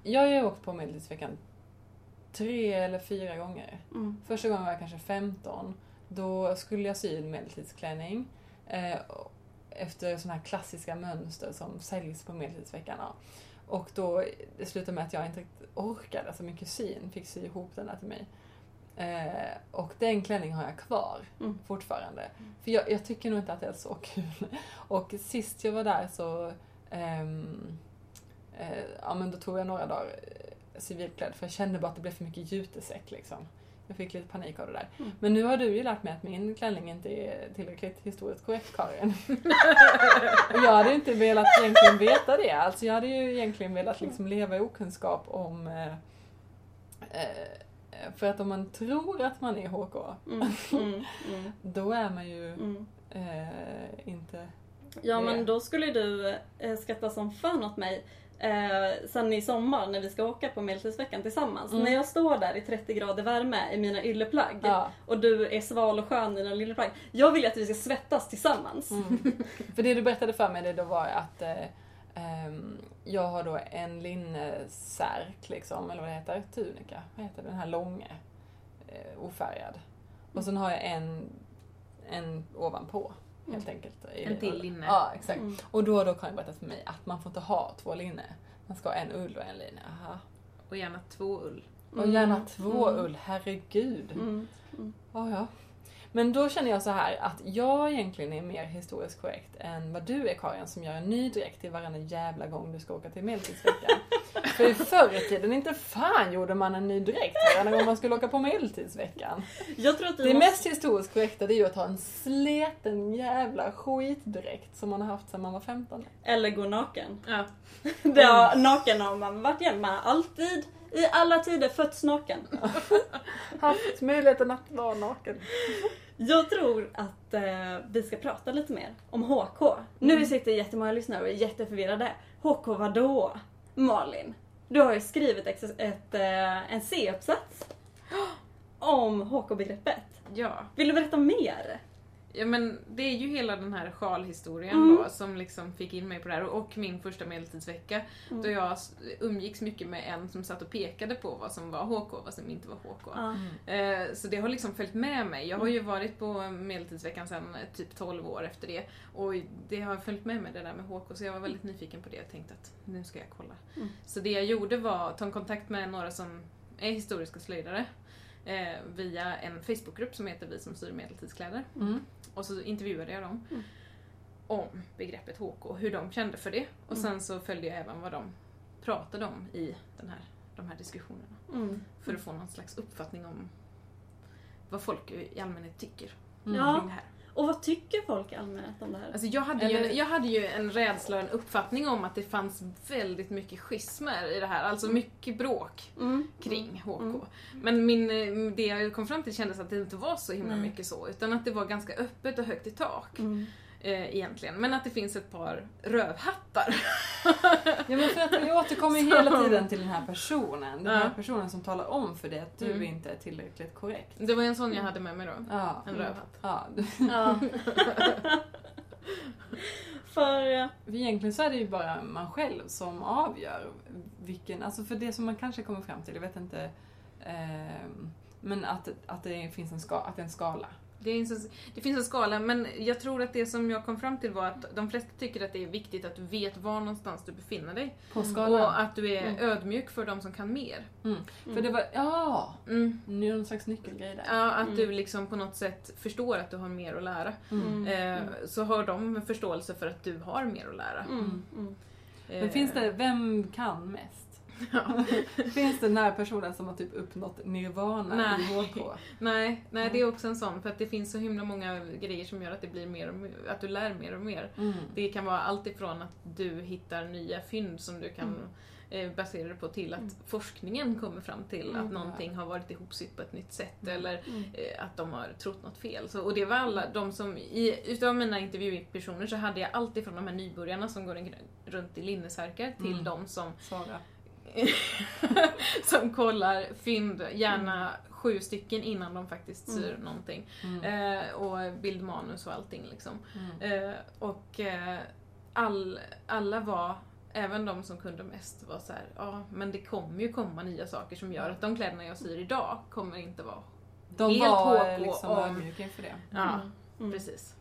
[SPEAKER 2] Jag har ju åkt på medeltidsveckan tre eller fyra gånger.
[SPEAKER 1] Mm.
[SPEAKER 2] Första gången var jag kanske 15. Då skulle jag sy en medeltidsklänning. Eh, efter sådana här klassiska mönster som säljs på medeltidsveckan. Ja. Och då det slutade med att jag inte orkade så mycket syn fick sy ihop den där till mig. Eh, och den klänningen har jag kvar
[SPEAKER 1] Mm.
[SPEAKER 2] fortfarande. För jag, jag tycker nog inte att det är så kul. [LAUGHS] Och sist jag var där så ehm, eh, ja, men då tog jag några dagar eh, civilklädd för jag kände bara att det blev för mycket jutesäck liksom. Jag fick lite panik av det där.
[SPEAKER 1] Mm.
[SPEAKER 2] Men nu har du ju lärt mig att min klänning inte är tillräckligt historiskt korrekt Karin. [LAUGHS] Och jag hade inte velat egentligen veta det. Alltså jag hade ju egentligen velat liksom leva i okunskap om eh, eh, för att om man tror att man är HK,
[SPEAKER 1] Mm, mm, mm, [LAUGHS]
[SPEAKER 2] då är man ju
[SPEAKER 1] mm.
[SPEAKER 2] eh, inte...
[SPEAKER 1] Ja
[SPEAKER 2] Det-
[SPEAKER 1] men då skulle du eh, skratta som fan åt mig eh, sen i sommar när vi ska åka på Medeltidsveckan tillsammans.
[SPEAKER 2] Mm.
[SPEAKER 1] När jag står där i 30 grader värme i mina ylleplagg
[SPEAKER 2] Ja.
[SPEAKER 1] och du är sval och skön i dina ylleplagg. Jag vill ju att vi ska svettas tillsammans.
[SPEAKER 2] Mm. [LAUGHS] För det du berättade för mig det då var att eh, ehm, jag har då en linnesärk liksom, eller vad det heter, tunika, vad heter den här långa, eh, ofärgad. Och sen har jag en, en ovanpå helt enkelt.
[SPEAKER 3] En till linne.
[SPEAKER 2] Ja, exakt.
[SPEAKER 1] Mm.
[SPEAKER 2] Och då har då Karin berättat för mig att man får inte ha två linne. Man ska ha en ull och en linne. Aha.
[SPEAKER 3] Och gärna två ull.
[SPEAKER 2] Och gärna
[SPEAKER 1] Mm.
[SPEAKER 2] två
[SPEAKER 1] Mm.
[SPEAKER 2] ull, herregud.
[SPEAKER 1] Mm.
[SPEAKER 2] Ja, ja. Men då känner jag så här att jag egentligen är mer historiskt korrekt än vad du är Karin som gör en ny dräkt till varenda jävla gång du ska åka till Medeltidsveckan. [LAUGHS] För förr i tiden, inte fan gjorde man en ny dräkt varenda gång man skulle åka på Medeltidsveckan.
[SPEAKER 1] Jag tror att vi
[SPEAKER 2] Det
[SPEAKER 1] måste...
[SPEAKER 2] mest historiskt korrekta det är ju att ha en sleten jävla skitdräkt som man har haft sedan man var 15.
[SPEAKER 1] Eller gå naken.
[SPEAKER 3] Ja. [LAUGHS]
[SPEAKER 1] Det har, naken har man varit har alltid, i alla tider, fötts naken. [LAUGHS]
[SPEAKER 2] Haft möjligheten att vara naken.
[SPEAKER 1] Jag tror att eh, vi ska prata lite mer om HK. Nu sitter jättemånga lyssnare och är jätteförvirrade. HK vadå? Malin, du har ju skrivit ett, ett, eh, en C-uppsats [GASPS] om HK-begreppet.
[SPEAKER 3] Ja.
[SPEAKER 1] Vill du berätta mer?
[SPEAKER 3] Ja men det är ju hela den här sjalhistorien
[SPEAKER 1] Mm.
[SPEAKER 3] då som liksom fick in mig på det här och min första medeltidsvecka
[SPEAKER 1] Mm.
[SPEAKER 3] då jag umgicks mycket med en som satt och pekade på vad som var HK och vad som inte var HK.
[SPEAKER 1] Ja.
[SPEAKER 3] Eh, Så det har liksom följt med mig. Jag har ju varit på medeltidsveckan sedan eh, typ 12 år efter det och det har följt med mig det där med HK så jag var väldigt nyfiken på det och tänkte att nu ska jag kolla.
[SPEAKER 1] Mm.
[SPEAKER 3] Så det jag gjorde var att ta kontakt med några som är historiska slöjdare eh, via en Facebookgrupp som heter Vi som syr medeltidskläder.
[SPEAKER 2] Mm.
[SPEAKER 3] Och så intervjuade jag dem
[SPEAKER 1] Mm.
[SPEAKER 3] om begreppet HK, hur de kände för det. Och
[SPEAKER 1] Mm.
[SPEAKER 3] sen så följde jag även vad de pratade om i den här, de här diskussionerna.
[SPEAKER 1] Mm.
[SPEAKER 3] För att få någon slags uppfattning om vad folk i allmänhet tycker
[SPEAKER 2] Mm.
[SPEAKER 1] Ja.
[SPEAKER 3] det här.
[SPEAKER 1] Och vad tycker folk i allmänhet om det här?
[SPEAKER 3] Alltså jag, hade ju
[SPEAKER 2] Eller-
[SPEAKER 3] jag hade ju en rädsla och en uppfattning om att det fanns väldigt mycket schismer i det här, alltså mycket bråk
[SPEAKER 1] Mm.
[SPEAKER 3] kring HK.
[SPEAKER 1] Mm.
[SPEAKER 3] Men min, det jag kom fram till kändes att det inte var så himla mycket så, utan att det var ganska öppet och högt i tak.
[SPEAKER 1] Mm.
[SPEAKER 3] Eh, egentligen. Men att det finns ett par rövhattar. [LAUGHS]
[SPEAKER 2] Ja men för att vi återkommer [LAUGHS] ju hela tiden till den här personen. Den här
[SPEAKER 3] Ja.
[SPEAKER 2] personen som talar om för dig att du
[SPEAKER 3] Mm.
[SPEAKER 2] inte är tillräckligt korrekt.
[SPEAKER 3] Det var en sån jag hade med mig då.
[SPEAKER 2] Ja.
[SPEAKER 3] En rövhatt.
[SPEAKER 2] ja.
[SPEAKER 1] Ja. [LAUGHS] För... eh,
[SPEAKER 2] Egentligen så är det ju bara man själv som avgör vilken, alltså för det som man kanske kommer fram till, jag vet inte, ehm, men att, att det finns en, ska, att det är en skala.
[SPEAKER 3] Det, är en, det finns en skala, men jag tror att det som jag kom fram till var att de flesta tycker att det är viktigt att du vet var någonstans du befinner dig.
[SPEAKER 2] På
[SPEAKER 1] Mm.
[SPEAKER 2] skalan.
[SPEAKER 3] Och att du är
[SPEAKER 1] Mm.
[SPEAKER 3] ödmjuk för de som kan mer.
[SPEAKER 2] Mm. För det var, ja!
[SPEAKER 3] Mm.
[SPEAKER 2] Nu är det någon slags nyckelgrej där.
[SPEAKER 3] Ja, att
[SPEAKER 1] Mm.
[SPEAKER 3] du liksom på något sätt förstår att du har mer att lära.
[SPEAKER 2] Mm.
[SPEAKER 1] Mm.
[SPEAKER 3] Eh, så har de en förståelse för att du har mer att lära.
[SPEAKER 1] Mm. Mm.
[SPEAKER 3] Eh,
[SPEAKER 2] Men finns det, vem kan mest?
[SPEAKER 3] Ja. [LAUGHS]
[SPEAKER 2] finns det den personen som har typ uppnått nirvana
[SPEAKER 3] Nej.
[SPEAKER 2] i HK?
[SPEAKER 3] Nej, nej, det är också en sån, för att det finns så himla många grejer som gör att det blir mer och mer, att du lär mer och mer.
[SPEAKER 2] Mm.
[SPEAKER 3] Det kan vara allt ifrån att du hittar nya fynd som du kan
[SPEAKER 2] Mm.
[SPEAKER 3] eh, basera det på till att
[SPEAKER 1] Mm.
[SPEAKER 3] forskningen kommer fram till
[SPEAKER 1] Mm.
[SPEAKER 3] att någonting har varit ihopsytt på ett nytt sätt
[SPEAKER 2] Mm.
[SPEAKER 3] eller
[SPEAKER 1] Mm.
[SPEAKER 3] eh, att de har trott något fel. Så, och det var alla de som, i, utav mina intervjupersoner så hade jag alltid från de här nybörjarna som går runt i linnesärkar till
[SPEAKER 2] Mm.
[SPEAKER 3] de som,
[SPEAKER 2] Sara. [LAUGHS]
[SPEAKER 3] som kollar fynd, gärna sju stycken innan de faktiskt syr
[SPEAKER 1] Mm.
[SPEAKER 3] någonting.
[SPEAKER 2] Mm.
[SPEAKER 3] Eh, och bildmanus och allting liksom.
[SPEAKER 2] Mm.
[SPEAKER 3] Eh, och eh, all, alla var, även de som kunde mest, var så här, ja men det kommer ju komma nya saker som gör att de kläderna jag syr idag kommer inte vara
[SPEAKER 2] De
[SPEAKER 3] Helt
[SPEAKER 2] var
[SPEAKER 3] HK
[SPEAKER 2] liksom
[SPEAKER 3] om-
[SPEAKER 2] ödmjuka inför det.
[SPEAKER 3] Ja,
[SPEAKER 1] Mm. Mm.
[SPEAKER 3] precis.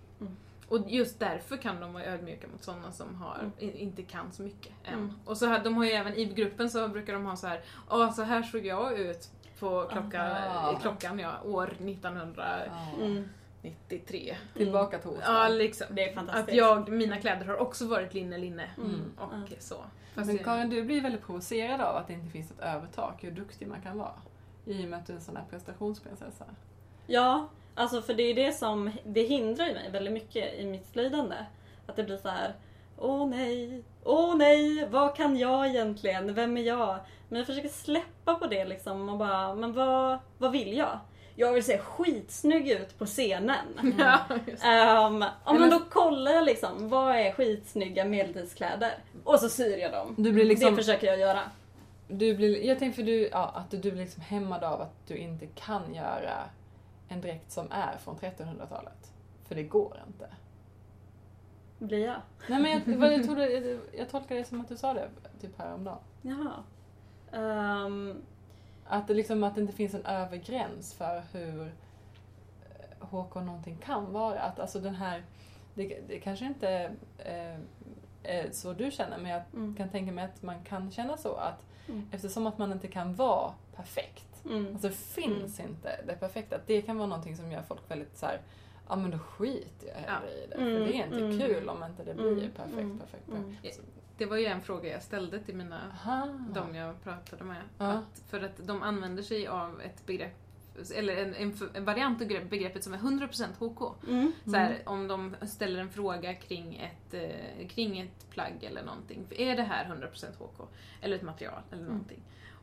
[SPEAKER 1] Mm.
[SPEAKER 3] Och just därför kan de vara ödmjuka mot sådana som har,
[SPEAKER 1] Mm.
[SPEAKER 3] inte kan så mycket än.
[SPEAKER 1] Mm.
[SPEAKER 3] Och så här, de har ju även i gruppen så brukar de ha så här, ja så här såg jag ut på klocka,
[SPEAKER 2] Aha.
[SPEAKER 3] klockan, ja, år 1993.
[SPEAKER 2] Ja.
[SPEAKER 1] Mm.
[SPEAKER 2] Tillbaka till onsdag.
[SPEAKER 3] Ja, liksom.
[SPEAKER 1] Det är fantastiskt.
[SPEAKER 3] Att jag, mina kläder har också varit linne, linne
[SPEAKER 1] Mm.
[SPEAKER 3] och så. Fast
[SPEAKER 2] Men Karin, du blir väldigt provocerad av att det inte finns ett övertak, hur duktig man kan vara. I och med att du är en sån här prestationsprinsessa.
[SPEAKER 1] Ja, alltså för det är det som det hindrar ju mig väldigt mycket i mitt slöjdande. Att det blir så här. Åh nej, åh nej, vad kan jag egentligen? Vem är jag? Men jag försöker släppa på det liksom och bara, men vad, vad vill jag? Jag vill se skitsnygg ut på scenen. [LAUGHS]
[SPEAKER 3] Ja.
[SPEAKER 1] Um, ja, men då kollar jag liksom, vad är skitsnygga medeltidskläder? Och så syr jag dem.
[SPEAKER 2] Du blir liksom...
[SPEAKER 1] Det försöker jag göra.
[SPEAKER 2] Du blir, jag tänkte för du, ja, att du blir liksom hämmad av att du inte kan göra en dräkt som är från 1300-talet. För det går inte.
[SPEAKER 1] Blir jag?
[SPEAKER 2] Nej men jag, jag, trodde, jag, [LAUGHS] jag tolkar det som att du sa det typ häromdagen.
[SPEAKER 1] Jaha. Um,
[SPEAKER 2] Att det, liksom, att det inte finns en övre gräns för hur eh, HK någonting kan vara. Att alltså den här, det, det kanske inte eh, är så du känner men jag
[SPEAKER 1] mm,
[SPEAKER 2] kan tänka mig att man kan känna så att
[SPEAKER 1] Mm.
[SPEAKER 2] eftersom att man inte kan vara perfekt
[SPEAKER 1] mm,
[SPEAKER 2] Alltså det finns inte det perfekta. Det kan vara någonting som gör folk väldigt så här. ja men då skiter jag hellre i det. För
[SPEAKER 1] Mm,
[SPEAKER 2] det är inte
[SPEAKER 1] mm.
[SPEAKER 2] kul om inte det blir
[SPEAKER 1] Mm,
[SPEAKER 2] perfekt,
[SPEAKER 1] mm,
[SPEAKER 2] perfekt,
[SPEAKER 1] mm.
[SPEAKER 2] perfekt.
[SPEAKER 3] Det var ju en fråga jag ställde till mina,
[SPEAKER 2] Aha.
[SPEAKER 3] de jag pratade med.
[SPEAKER 2] Ja.
[SPEAKER 3] Att, för att de använder sig av ett begrepp, eller en, en, en variant av begrepp- begreppet som är 100% HK.
[SPEAKER 1] mm,
[SPEAKER 3] Så här, om de ställer en fråga kring ett, eh, kring ett plagg eller någonting. Är det här 100% HK? Eller ett material eller
[SPEAKER 1] Mm.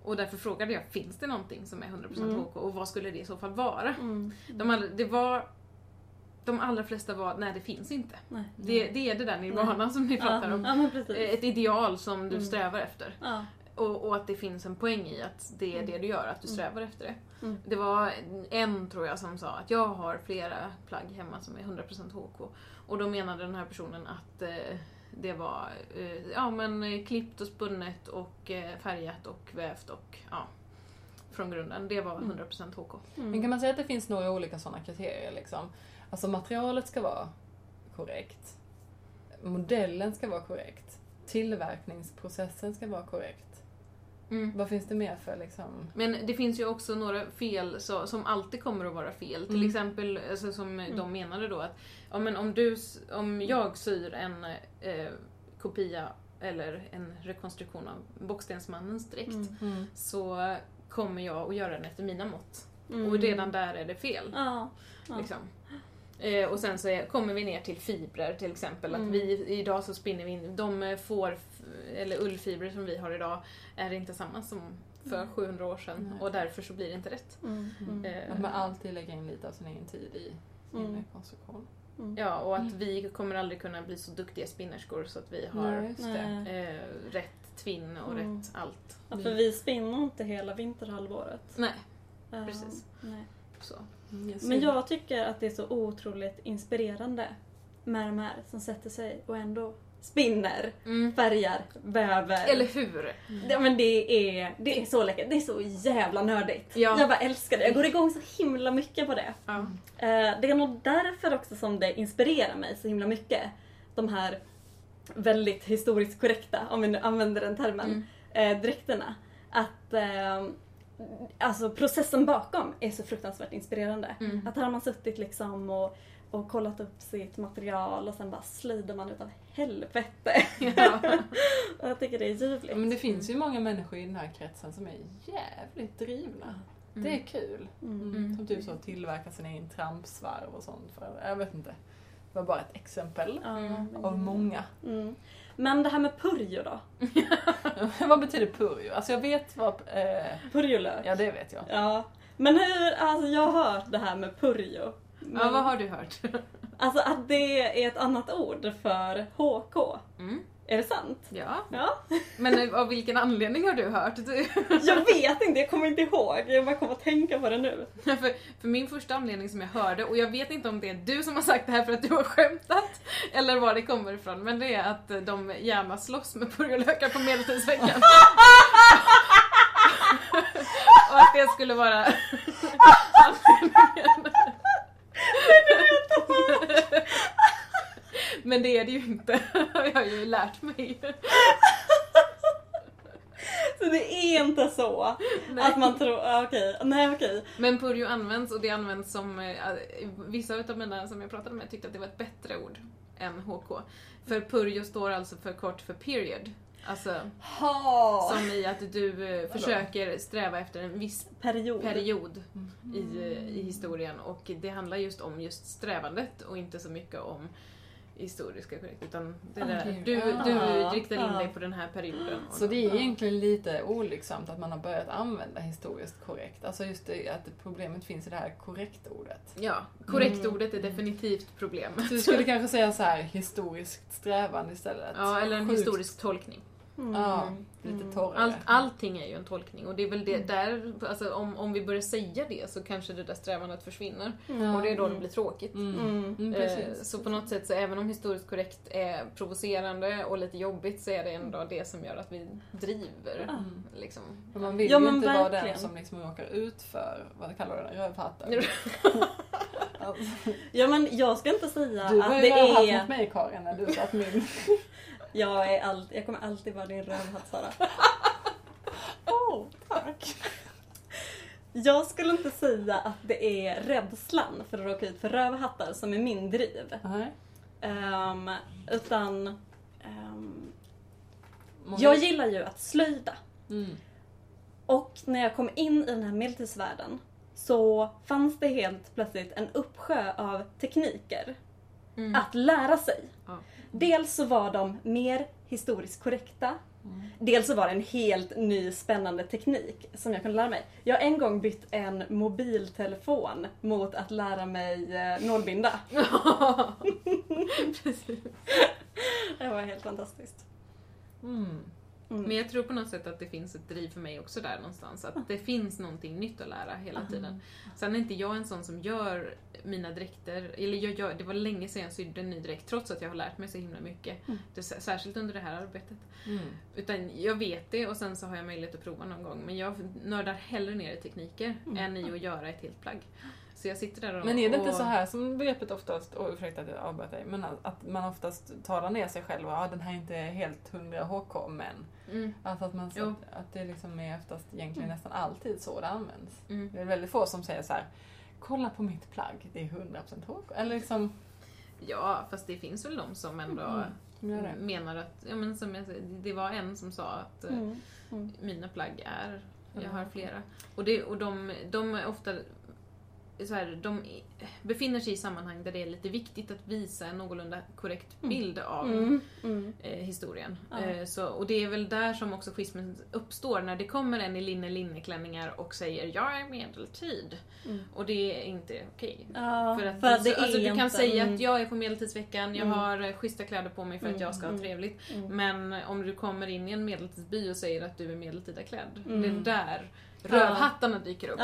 [SPEAKER 3] Och därför frågade jag, finns det någonting som är 100%
[SPEAKER 1] Mm.
[SPEAKER 3] HK? Och vad skulle det i så fall vara?
[SPEAKER 1] mm.
[SPEAKER 3] De, all, det var, de allra flesta var, nej det finns inte.
[SPEAKER 1] Nej.
[SPEAKER 3] Det, det är det där nirvana som ni pratar
[SPEAKER 1] ja,
[SPEAKER 3] om.
[SPEAKER 1] Ja,
[SPEAKER 3] Ett ideal som du
[SPEAKER 1] Mm.
[SPEAKER 3] strävar efter.
[SPEAKER 1] Ja.
[SPEAKER 3] Och, och att det finns en poäng i att det är
[SPEAKER 1] Mm.
[SPEAKER 3] det du gör, att du
[SPEAKER 1] Mm.
[SPEAKER 3] strävar efter det.
[SPEAKER 1] Mm.
[SPEAKER 3] Det var en, tror jag, som sa att jag har flera plagg hemma som är 100% HK. Och då menade den här personen att eh, det var eh, ja, men, eh, klippt och spunnet och eh, färgat och vävt och ja, från grunden. Det var
[SPEAKER 1] Mm.
[SPEAKER 3] 100% HK.
[SPEAKER 1] Mm.
[SPEAKER 2] Men kan man säga att det finns några olika sådana kriterier liksom? Alltså materialet ska vara korrekt. Modellen ska vara korrekt. Tillverkningsprocessen ska vara korrekt.
[SPEAKER 3] Mm.
[SPEAKER 2] Vad finns det mer för liksom?
[SPEAKER 3] Men det finns ju också några fel så, som alltid kommer att vara fel. Till
[SPEAKER 2] Mm.
[SPEAKER 3] exempel alltså, som
[SPEAKER 1] Mm.
[SPEAKER 3] de menade då att ja, men om, du, om jag syr en eh, kopia eller en rekonstruktion av Bockstensmannens dräkt
[SPEAKER 1] Mm.
[SPEAKER 3] så kommer jag att göra den efter mina mått.
[SPEAKER 1] Mm.
[SPEAKER 3] Och redan där är det fel.
[SPEAKER 1] Ja. ja.
[SPEAKER 3] Liksom. Eh, och sen så är, kommer vi ner till fibrer till exempel. Att
[SPEAKER 1] Mm.
[SPEAKER 3] vi, idag så spinner vi in, de får, eller ullfibrer som vi har idag är inte samma som för
[SPEAKER 1] Mm.
[SPEAKER 3] 700 år sedan.
[SPEAKER 2] Nej.
[SPEAKER 3] Och därför så blir det inte rätt.
[SPEAKER 1] Mm. Mm.
[SPEAKER 3] Eh,
[SPEAKER 2] Att man alltid lägger in lite av sin egen tid i sin
[SPEAKER 1] Mm.
[SPEAKER 2] rekonstruktion.
[SPEAKER 1] Mm.
[SPEAKER 3] Ja, och att
[SPEAKER 2] Mm.
[SPEAKER 3] vi kommer aldrig kunna bli så duktiga spinnerskor så att vi har
[SPEAKER 2] Nej,
[SPEAKER 3] eh, rätt tvinn och
[SPEAKER 1] Mm.
[SPEAKER 3] rätt allt.
[SPEAKER 1] Ja, för vi spinner inte hela vinterhalvåret.
[SPEAKER 3] Nej,
[SPEAKER 1] Eh,
[SPEAKER 3] Precis.
[SPEAKER 1] nej.
[SPEAKER 3] så.
[SPEAKER 2] Mm, jag
[SPEAKER 1] Men jag tycker att det är så otroligt inspirerande med de här som sätter sig och ändå spinner,
[SPEAKER 3] Mm.
[SPEAKER 1] färgar, väver.
[SPEAKER 3] Eller hur?
[SPEAKER 1] Ja, men det är, det är så läckert. Det är så jävla nördigt.
[SPEAKER 3] Ja.
[SPEAKER 1] Jag bara älskar det. Jag går igång så himla mycket på det.
[SPEAKER 3] Ja.
[SPEAKER 1] Eh, det är nog därför också som det inspirerar mig så himla mycket. De här väldigt historiskt korrekta, om vi nu använder den termen,
[SPEAKER 3] Mm.
[SPEAKER 1] eh, dräkterna. Att eh, alltså processen bakom är så fruktansvärt inspirerande.
[SPEAKER 3] Mm.
[SPEAKER 1] Att här har man suttit liksom och, och kollat upp sitt material och sen bara slöjdar man utav helvete.
[SPEAKER 3] Ja. [LAUGHS]
[SPEAKER 1] och jag tycker det är ljuvligt.
[SPEAKER 2] Men det finns ju många människor i den här kretsen som är jävligt drivna. Det är kul.
[SPEAKER 1] Mm.
[SPEAKER 2] Mm. Som typ så tillverkar sin egen trampsvarv och sånt. För, jag vet inte. Det var bara ett exempel
[SPEAKER 3] Mm.
[SPEAKER 2] av många.
[SPEAKER 1] Mm. Men det här med purjo då? [LAUGHS]
[SPEAKER 2] vad betyder purjo? Alltså jag vet vad... Eh,
[SPEAKER 1] Purjolök?
[SPEAKER 2] ja, det vet jag.
[SPEAKER 1] Ja. Men hur, alltså jag har hört det här med purjo. Men,
[SPEAKER 3] ja, vad har du hört? [LAUGHS]
[SPEAKER 1] Alltså att det är ett annat ord för HK.
[SPEAKER 3] Mm.
[SPEAKER 1] Är det sant?
[SPEAKER 3] Ja,
[SPEAKER 1] Ja. [LAUGHS]
[SPEAKER 3] men av vilken anledning har du hört? [LAUGHS]
[SPEAKER 1] Jag vet inte, jag kommer inte ihåg. Jag bara kommer att tänka på det nu.
[SPEAKER 3] för, för min första anledning som jag hörde, och jag vet inte om det är du som har sagt det här för att du har skämtat, eller var det kommer ifrån, men det är att de gärna slåss med purjolökar på Medeltidsveckan. och att det skulle vara anledningen. [LAUGHS] Men det är det ju inte, [LAUGHS] jag har ju lärt mig.
[SPEAKER 1] Så Det är inte så att man tror, ah, okej, nej okej.
[SPEAKER 3] Men purjo används och det används som, eh, vissa utav mina som jag pratade med tyckte att det var ett bättre ord än HK. För purjo står alltså för kort för period. Alltså
[SPEAKER 1] Ha.
[SPEAKER 3] som i att du eh, försöker sträva efter en viss
[SPEAKER 1] Period.
[SPEAKER 3] period i, eh, i historien och det handlar just om just strävandet och inte så mycket om historiska korrekt utan det där,
[SPEAKER 2] Okej.
[SPEAKER 3] du,
[SPEAKER 2] Ah.
[SPEAKER 3] du riktar in
[SPEAKER 1] Ah.
[SPEAKER 3] dig på den här perioden.
[SPEAKER 2] Så det är egentligen lite olycksamt att man har börjat använda historiskt korrekt. Alltså just det att problemet finns i det här korrekt-ordet.
[SPEAKER 3] Ja, korrekt
[SPEAKER 1] Mm.
[SPEAKER 3] ordet är definitivt problemet.
[SPEAKER 2] Så du skulle kanske säga så här historiskt strävan istället?
[SPEAKER 3] Ja, eller en
[SPEAKER 2] Sjukt.
[SPEAKER 3] historisk tolkning.
[SPEAKER 1] Mm.
[SPEAKER 2] Ja, lite
[SPEAKER 1] Mm.
[SPEAKER 2] torrare.
[SPEAKER 3] Allt, allting är ju en tolkning och det är väl det där, alltså om, om vi börjar säga det så kanske det där strävandet försvinner.
[SPEAKER 2] Ja.
[SPEAKER 3] Och det är då det
[SPEAKER 1] Mm.
[SPEAKER 3] blir tråkigt.
[SPEAKER 2] Mm.
[SPEAKER 1] Mm.
[SPEAKER 2] Mm,
[SPEAKER 3] Eh,
[SPEAKER 2] precis.
[SPEAKER 3] Så på något sätt, så även om historiskt korrekt är provocerande och lite jobbigt så är det ändå det som gör att vi driver.
[SPEAKER 2] Mm.
[SPEAKER 3] Liksom.
[SPEAKER 2] Men man vill
[SPEAKER 1] Ja,
[SPEAKER 2] ju
[SPEAKER 1] men
[SPEAKER 2] inte vara den
[SPEAKER 1] verkligen.
[SPEAKER 2] som liksom råkar ut för, vad kallar du den, rövhatten? Alltså,
[SPEAKER 1] Ja men jag ska inte säga
[SPEAKER 2] du
[SPEAKER 1] att
[SPEAKER 2] ju
[SPEAKER 1] det
[SPEAKER 2] rövhatt mot
[SPEAKER 1] är...
[SPEAKER 2] mig Karin när du sa att min...
[SPEAKER 1] Jag, är allt, jag kommer alltid vara din rövhatt Sara. [LAUGHS]
[SPEAKER 2] oh, tack!
[SPEAKER 1] Jag skulle inte säga att det är rädslan för att råka ut för rövhattar som är min driv.
[SPEAKER 2] Nej.
[SPEAKER 1] Ehm, utan ehm,
[SPEAKER 2] Många-
[SPEAKER 1] jag gillar ju att slöjda.
[SPEAKER 2] Mm.
[SPEAKER 1] Och när jag kom in i den här medeltidsvärlden så fanns det helt plötsligt en uppsjö av tekniker
[SPEAKER 3] Mm.
[SPEAKER 1] att lära sig.
[SPEAKER 3] Ja.
[SPEAKER 1] Dels så var de mer historiskt korrekta.
[SPEAKER 2] Mm.
[SPEAKER 1] Dels så var det en helt ny spännande teknik som jag kunde lära mig. Jag har en gång bytt en mobiltelefon mot att lära mig eh, nålbinda.
[SPEAKER 3] Precis. [LAUGHS] [LAUGHS]
[SPEAKER 1] Det var helt fantastiskt.
[SPEAKER 2] Mm.
[SPEAKER 1] Mm.
[SPEAKER 3] Men jag tror på något sätt att det finns ett driv för mig också där någonstans. Att det finns någonting nytt att lära hela tiden. Sen är inte jag en sån som gör mina dräkter, eller jag gör, det var länge sedan jag sydde en ny dräkt trots att jag har lärt mig så himla mycket.
[SPEAKER 1] Mm.
[SPEAKER 3] Det, särskilt under det här arbetet.
[SPEAKER 2] Mm.
[SPEAKER 3] Utan jag vet det och sen så har jag möjlighet att prova någon gång. Men jag nördar hellre ner i tekniker
[SPEAKER 1] Mm.
[SPEAKER 3] än i att göra ett helt plagg. Så jag sitter där och...
[SPEAKER 2] Men är det inte så här som begreppet oftast, och ursäkta att jag avbröt dig, men att man oftast talar ner sig själv och ja, den här är inte helt hundra HK, men
[SPEAKER 3] Mm,
[SPEAKER 2] Alltså att, man,
[SPEAKER 3] Jo.
[SPEAKER 2] att det liksom är oftast egentligen nästan alltid så det används.
[SPEAKER 3] mm.
[SPEAKER 2] Det är väldigt få som säger så här. kolla på mitt plagg, det är 100% HK. Eller liksom,
[SPEAKER 3] Ja, fast det finns väl de som ändå
[SPEAKER 2] Mm. det.
[SPEAKER 3] menar att, ja men som jag säger, det var en som sa att eh,
[SPEAKER 1] Mm. Mm.
[SPEAKER 3] mina plagg är, jag har flera. Och, det, och de, de är ofta så här, de befinner sig i sammanhang där det är lite viktigt att visa en någorlunda korrekt
[SPEAKER 1] Mm.
[SPEAKER 3] bild av
[SPEAKER 1] Mm. Mm.
[SPEAKER 3] eh, historien. Eh, så, och det är väl där som också schismen uppstår, när det kommer en i linne linneklänningar och säger jag är medeltid.
[SPEAKER 1] Mm.
[SPEAKER 3] Och det är inte okej.
[SPEAKER 1] Ja,
[SPEAKER 3] För att,
[SPEAKER 1] för
[SPEAKER 3] alltså, du kan säga
[SPEAKER 1] mm.
[SPEAKER 3] att jag är på medeltidsveckan, jag
[SPEAKER 1] Mm.
[SPEAKER 3] har eh, schyssta kläder på mig för att
[SPEAKER 1] Mm,
[SPEAKER 3] jag ska ha
[SPEAKER 1] mm.
[SPEAKER 3] trevligt.
[SPEAKER 1] Mm.
[SPEAKER 3] Men om du kommer in i en medeltidsby och säger att du är medeltida klädd,
[SPEAKER 1] Mm.
[SPEAKER 3] det är där rövhattarna dyker upp.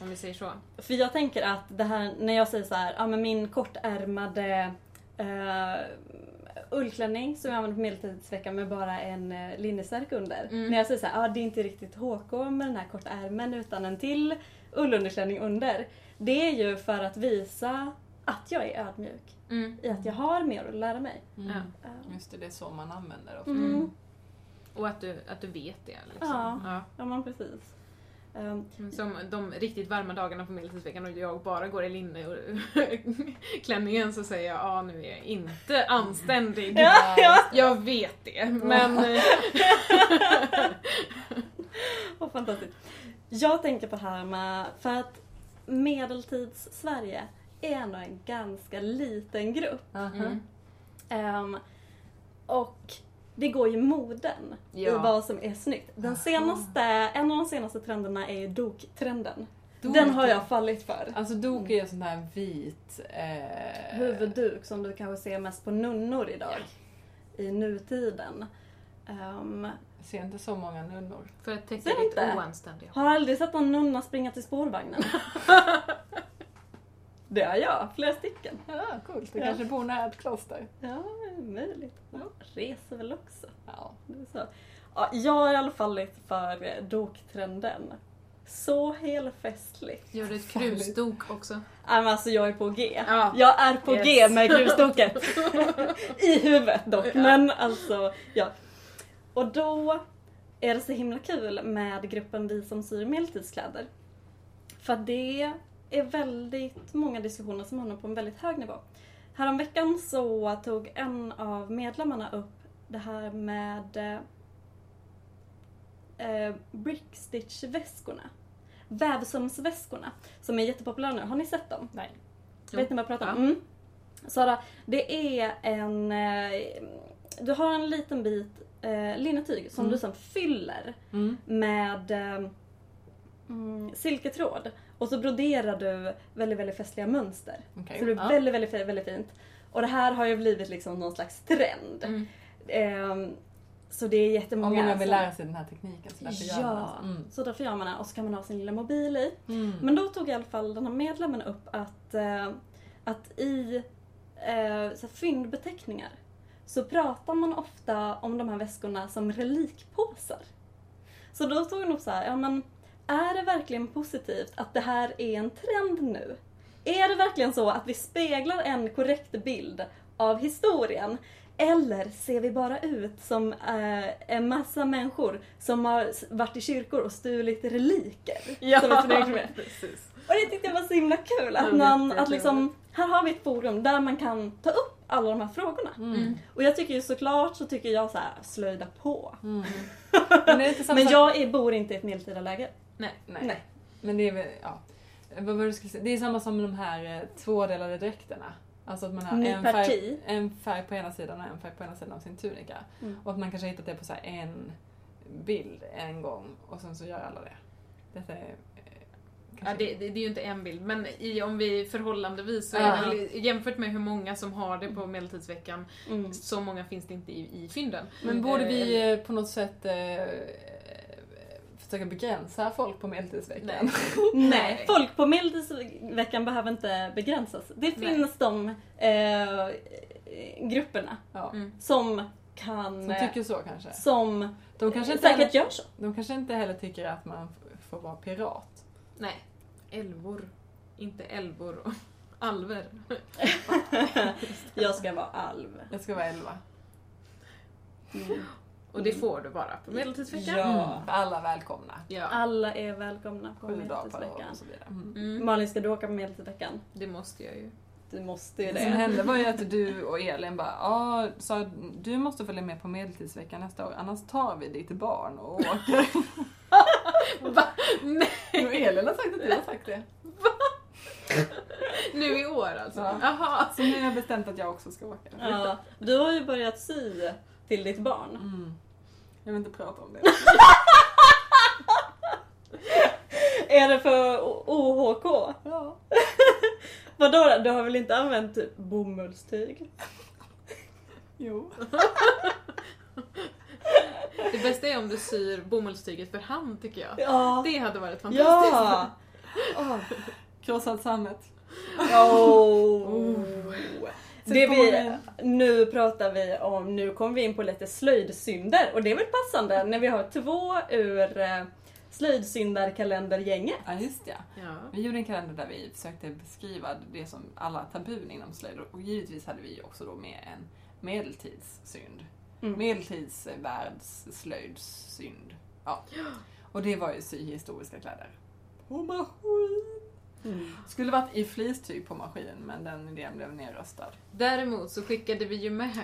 [SPEAKER 3] Om vi säger så.
[SPEAKER 1] för jag tänker att det här när jag säger så här, ja men min kortärmade uh, ullklänning som jag använder på medeltidsveckan med bara en uh, linnestärk under.
[SPEAKER 3] Mm.
[SPEAKER 1] När jag säger så här, ja det är inte riktigt HK med den här korta ärmen utan en till ullunderklänning under. Det är ju för att visa att jag är ödmjuk.
[SPEAKER 3] Mm.
[SPEAKER 1] I att jag har mer att lära mig.
[SPEAKER 2] Mm.
[SPEAKER 3] Ja.
[SPEAKER 2] Just det, det är så man använder det ofta.
[SPEAKER 1] Mm.
[SPEAKER 3] Och att du, att du vet det. Liksom.
[SPEAKER 1] Ja.
[SPEAKER 3] Ja.
[SPEAKER 1] Ja men precis. Um,
[SPEAKER 3] Som de riktigt varma dagarna på medeltidsveckan och jag bara går i linne och [LAUGHS] klänningen så säger jag ja nu är jag inte anständig.
[SPEAKER 1] Ja, ja.
[SPEAKER 3] Jag vet det, men... [LAUGHS]
[SPEAKER 1] Vad fantastiskt. Jag tänker på det här med, för att medeltids-Sverige är ändå en ganska liten grupp.
[SPEAKER 2] Aha.
[SPEAKER 3] Mm.
[SPEAKER 1] Ehm, och det går ju moden i
[SPEAKER 3] Ja.
[SPEAKER 1] vad som är snyggt. Den
[SPEAKER 2] Aha.
[SPEAKER 1] senaste, en av de senaste trenderna är ju dok-trenden.
[SPEAKER 2] Dok.
[SPEAKER 1] Den har jag fallit för.
[SPEAKER 2] Alltså dok är sån här vit... Eh,
[SPEAKER 1] Huvudduk som du kanske ser mest på nunnor idag. I nutiden. Ehm,
[SPEAKER 2] Jag ser inte så många nunnor.
[SPEAKER 3] För att täcka ditt
[SPEAKER 1] inte?
[SPEAKER 3] oanständiga.
[SPEAKER 1] har aldrig sett någon nunna springa till spårvagnen. [LAUGHS] det har jag, flera stycken.
[SPEAKER 2] Ja, coolt. Du
[SPEAKER 1] Ja.
[SPEAKER 2] kanske bor nära ett kloster.
[SPEAKER 1] Ja, möjligt. Jag reser väl också.
[SPEAKER 2] Ja.
[SPEAKER 1] Det är så. Ja, jag har i alla fall lite för eh, doktrenden. Så helfestligt.
[SPEAKER 3] Gör du ett krusdok också?
[SPEAKER 1] Nej men alltså jag är på G.
[SPEAKER 3] Ja.
[SPEAKER 1] Jag är på
[SPEAKER 3] Yes.
[SPEAKER 1] G med grusdoket. [LAUGHS] I huvudet dock.
[SPEAKER 3] Ja.
[SPEAKER 1] Men alltså, ja. Och då är det så himla kul med gruppen Vi som syr medeltidskläder. För det är väldigt många diskussioner som hamnar på en väldigt hög nivå. Häromveckan så tog en av medlemmarna upp det här med eh, brickstitch-väskorna. Vävsömsväskorna som är jättepopulära nu. Har ni sett dem?
[SPEAKER 2] Nej.
[SPEAKER 1] Vet ni vad jag pratar om?
[SPEAKER 3] Ja.
[SPEAKER 1] Mm. Sara, det är en... Eh, du har en liten bit eh, linnetyg som
[SPEAKER 2] Mm.
[SPEAKER 1] du sen fyller
[SPEAKER 2] Mm.
[SPEAKER 1] med eh, mm, silketråd. Och så broderar du väldigt, väldigt festliga mönster.
[SPEAKER 2] Okej.
[SPEAKER 1] Så det blir
[SPEAKER 2] Ja.
[SPEAKER 1] väldigt, väldigt, väldigt, fint. Och det här har ju blivit liksom någon slags trend.
[SPEAKER 3] Mm.
[SPEAKER 1] Ehm, så det är jättemånga
[SPEAKER 2] Om många vill lära sig den här tekniken så därför gör man
[SPEAKER 1] Ja,
[SPEAKER 2] det. Mm.
[SPEAKER 1] så därför gör man det. Och så kan man ha sin lilla mobil i.
[SPEAKER 2] Mm.
[SPEAKER 1] Men då tog i alla fall den här medlemmen upp att, eh, att i eh, så fyndbeteckningar så pratar man ofta om de här väskorna som relikpåsar. Så då tog hon upp så här, ja men är det verkligen positivt att det här är en trend nu? Är det verkligen så att vi speglar en korrekt bild av historien? Eller ser vi bara ut som eh, en massa människor som har varit i kyrkor och stulit reliker? Som ett förnekar med?
[SPEAKER 3] precis.
[SPEAKER 1] Och det tyckte jag var så himla kul att
[SPEAKER 3] Ja,
[SPEAKER 1] man, att liksom, här har vi ett forum där man kan ta upp alla de här frågorna.
[SPEAKER 2] Mm.
[SPEAKER 1] Och jag tycker ju såklart så tycker jag så här, slöjda på.
[SPEAKER 2] Mm. [LAUGHS] Men,
[SPEAKER 1] Men jag är, bor inte i ett medeltida läge.
[SPEAKER 3] Nej.
[SPEAKER 2] Nej.
[SPEAKER 1] Nej.
[SPEAKER 2] Men det är väl, ja. Vad var det, du skulle säga? det är samma som med de här eh, tvådelade dräkterna. Alltså att man har
[SPEAKER 1] Ny
[SPEAKER 2] en färg,
[SPEAKER 1] parti.
[SPEAKER 2] en färg på ena sidan och en färg på ena sidan av sin tunika.
[SPEAKER 1] Mm.
[SPEAKER 2] Och att man kanske har hittat det på så här en bild en gång och sen så gör alla det. Detta är... eh,
[SPEAKER 3] Ja,
[SPEAKER 2] kanske-
[SPEAKER 3] det, det, det är ju inte en bild, men i, om vi förhållandevis så är
[SPEAKER 2] Ja.
[SPEAKER 3] det väl, jämfört med hur många som har det på Medeltidsveckan,
[SPEAKER 1] Mm.
[SPEAKER 3] så många finns det inte i, i fynden.
[SPEAKER 2] Men borde
[SPEAKER 3] Eh,
[SPEAKER 2] vi eh, på något sätt eh, försöka begränsa folk på medeltidsveckan? [LAUGHS]
[SPEAKER 3] Nej.
[SPEAKER 1] Nej, folk på medeltidsveckan behöver inte begränsas. Det
[SPEAKER 3] Nej.
[SPEAKER 1] finns de eh, grupperna
[SPEAKER 2] Ja.
[SPEAKER 3] Mm.
[SPEAKER 1] som kan...
[SPEAKER 2] Som tycker så kanske.
[SPEAKER 1] som
[SPEAKER 2] De kanske, inte
[SPEAKER 1] säkert
[SPEAKER 2] heller,
[SPEAKER 1] gör så.
[SPEAKER 2] de kanske inte heller tycker att man får vara pirat.
[SPEAKER 3] Nej, älvor. Inte älvor och [LAUGHS] alver. [LAUGHS]
[SPEAKER 1] jag ska vara alv.
[SPEAKER 2] Jag ska vara elva.
[SPEAKER 1] Mm.
[SPEAKER 3] Och det får du bara på Medeltidsveckan.
[SPEAKER 1] Ja.
[SPEAKER 2] Mm. För alla välkomna.
[SPEAKER 3] Ja,
[SPEAKER 1] Alla är välkomna på
[SPEAKER 2] Sju dagar per år och så vidare. Mm.
[SPEAKER 3] mm,
[SPEAKER 1] Malin, ska du åka på medeltidsveckan?
[SPEAKER 3] det måste jag ju.
[SPEAKER 1] Du måste ju
[SPEAKER 2] Det som
[SPEAKER 1] det.
[SPEAKER 2] hände var ju att du [LAUGHS] och Elin bara ja, sa du måste följa med på medeltidsveckan nästa år annars tar vi ditt barn och åker. [LAUGHS]
[SPEAKER 3] Va? Nej,
[SPEAKER 2] och Elin har sagt att du har sagt det.
[SPEAKER 3] nu i år alltså?
[SPEAKER 2] Ja. Så nu har jag bestämt att jag också ska åka.
[SPEAKER 1] Ja, du har ju börjat sy till ditt barn.
[SPEAKER 2] Mm. Jag vill inte prata om det. [LAUGHS]
[SPEAKER 1] Är det för OHK?
[SPEAKER 2] Ja. [LAUGHS]
[SPEAKER 1] Vadå då? Du har väl inte använt typ bomullstyg?
[SPEAKER 2] Jo. [LAUGHS]
[SPEAKER 3] Det bästa är om du syr bomullstyget för hand tycker jag.
[SPEAKER 1] Ja!
[SPEAKER 3] Det hade varit fantastiskt.
[SPEAKER 1] Ja! Oh.
[SPEAKER 2] Krossad sammet.
[SPEAKER 1] Oh. Det vi, nu pratar vi om, nu kommer vi in på lite slöjdsynder och det är väl passande när vi har två ur eh, slöjdsyndarkalendergänget.
[SPEAKER 2] Ja, just det.
[SPEAKER 3] Ja.
[SPEAKER 2] Vi gjorde en kalender där vi försökte beskriva det som alla tabun inom slöjd och givetvis hade vi också då med en medeltidssynd.
[SPEAKER 1] Mm.
[SPEAKER 2] Medeltidsvärldsslöjdssynd. Ja. [GASPS] Och det var ju syhistoriska kläder. På maskin!
[SPEAKER 1] Mm.
[SPEAKER 2] Skulle varit i flistyg på maskin men den idén blev nerröstad.
[SPEAKER 3] Däremot så skickade vi ju med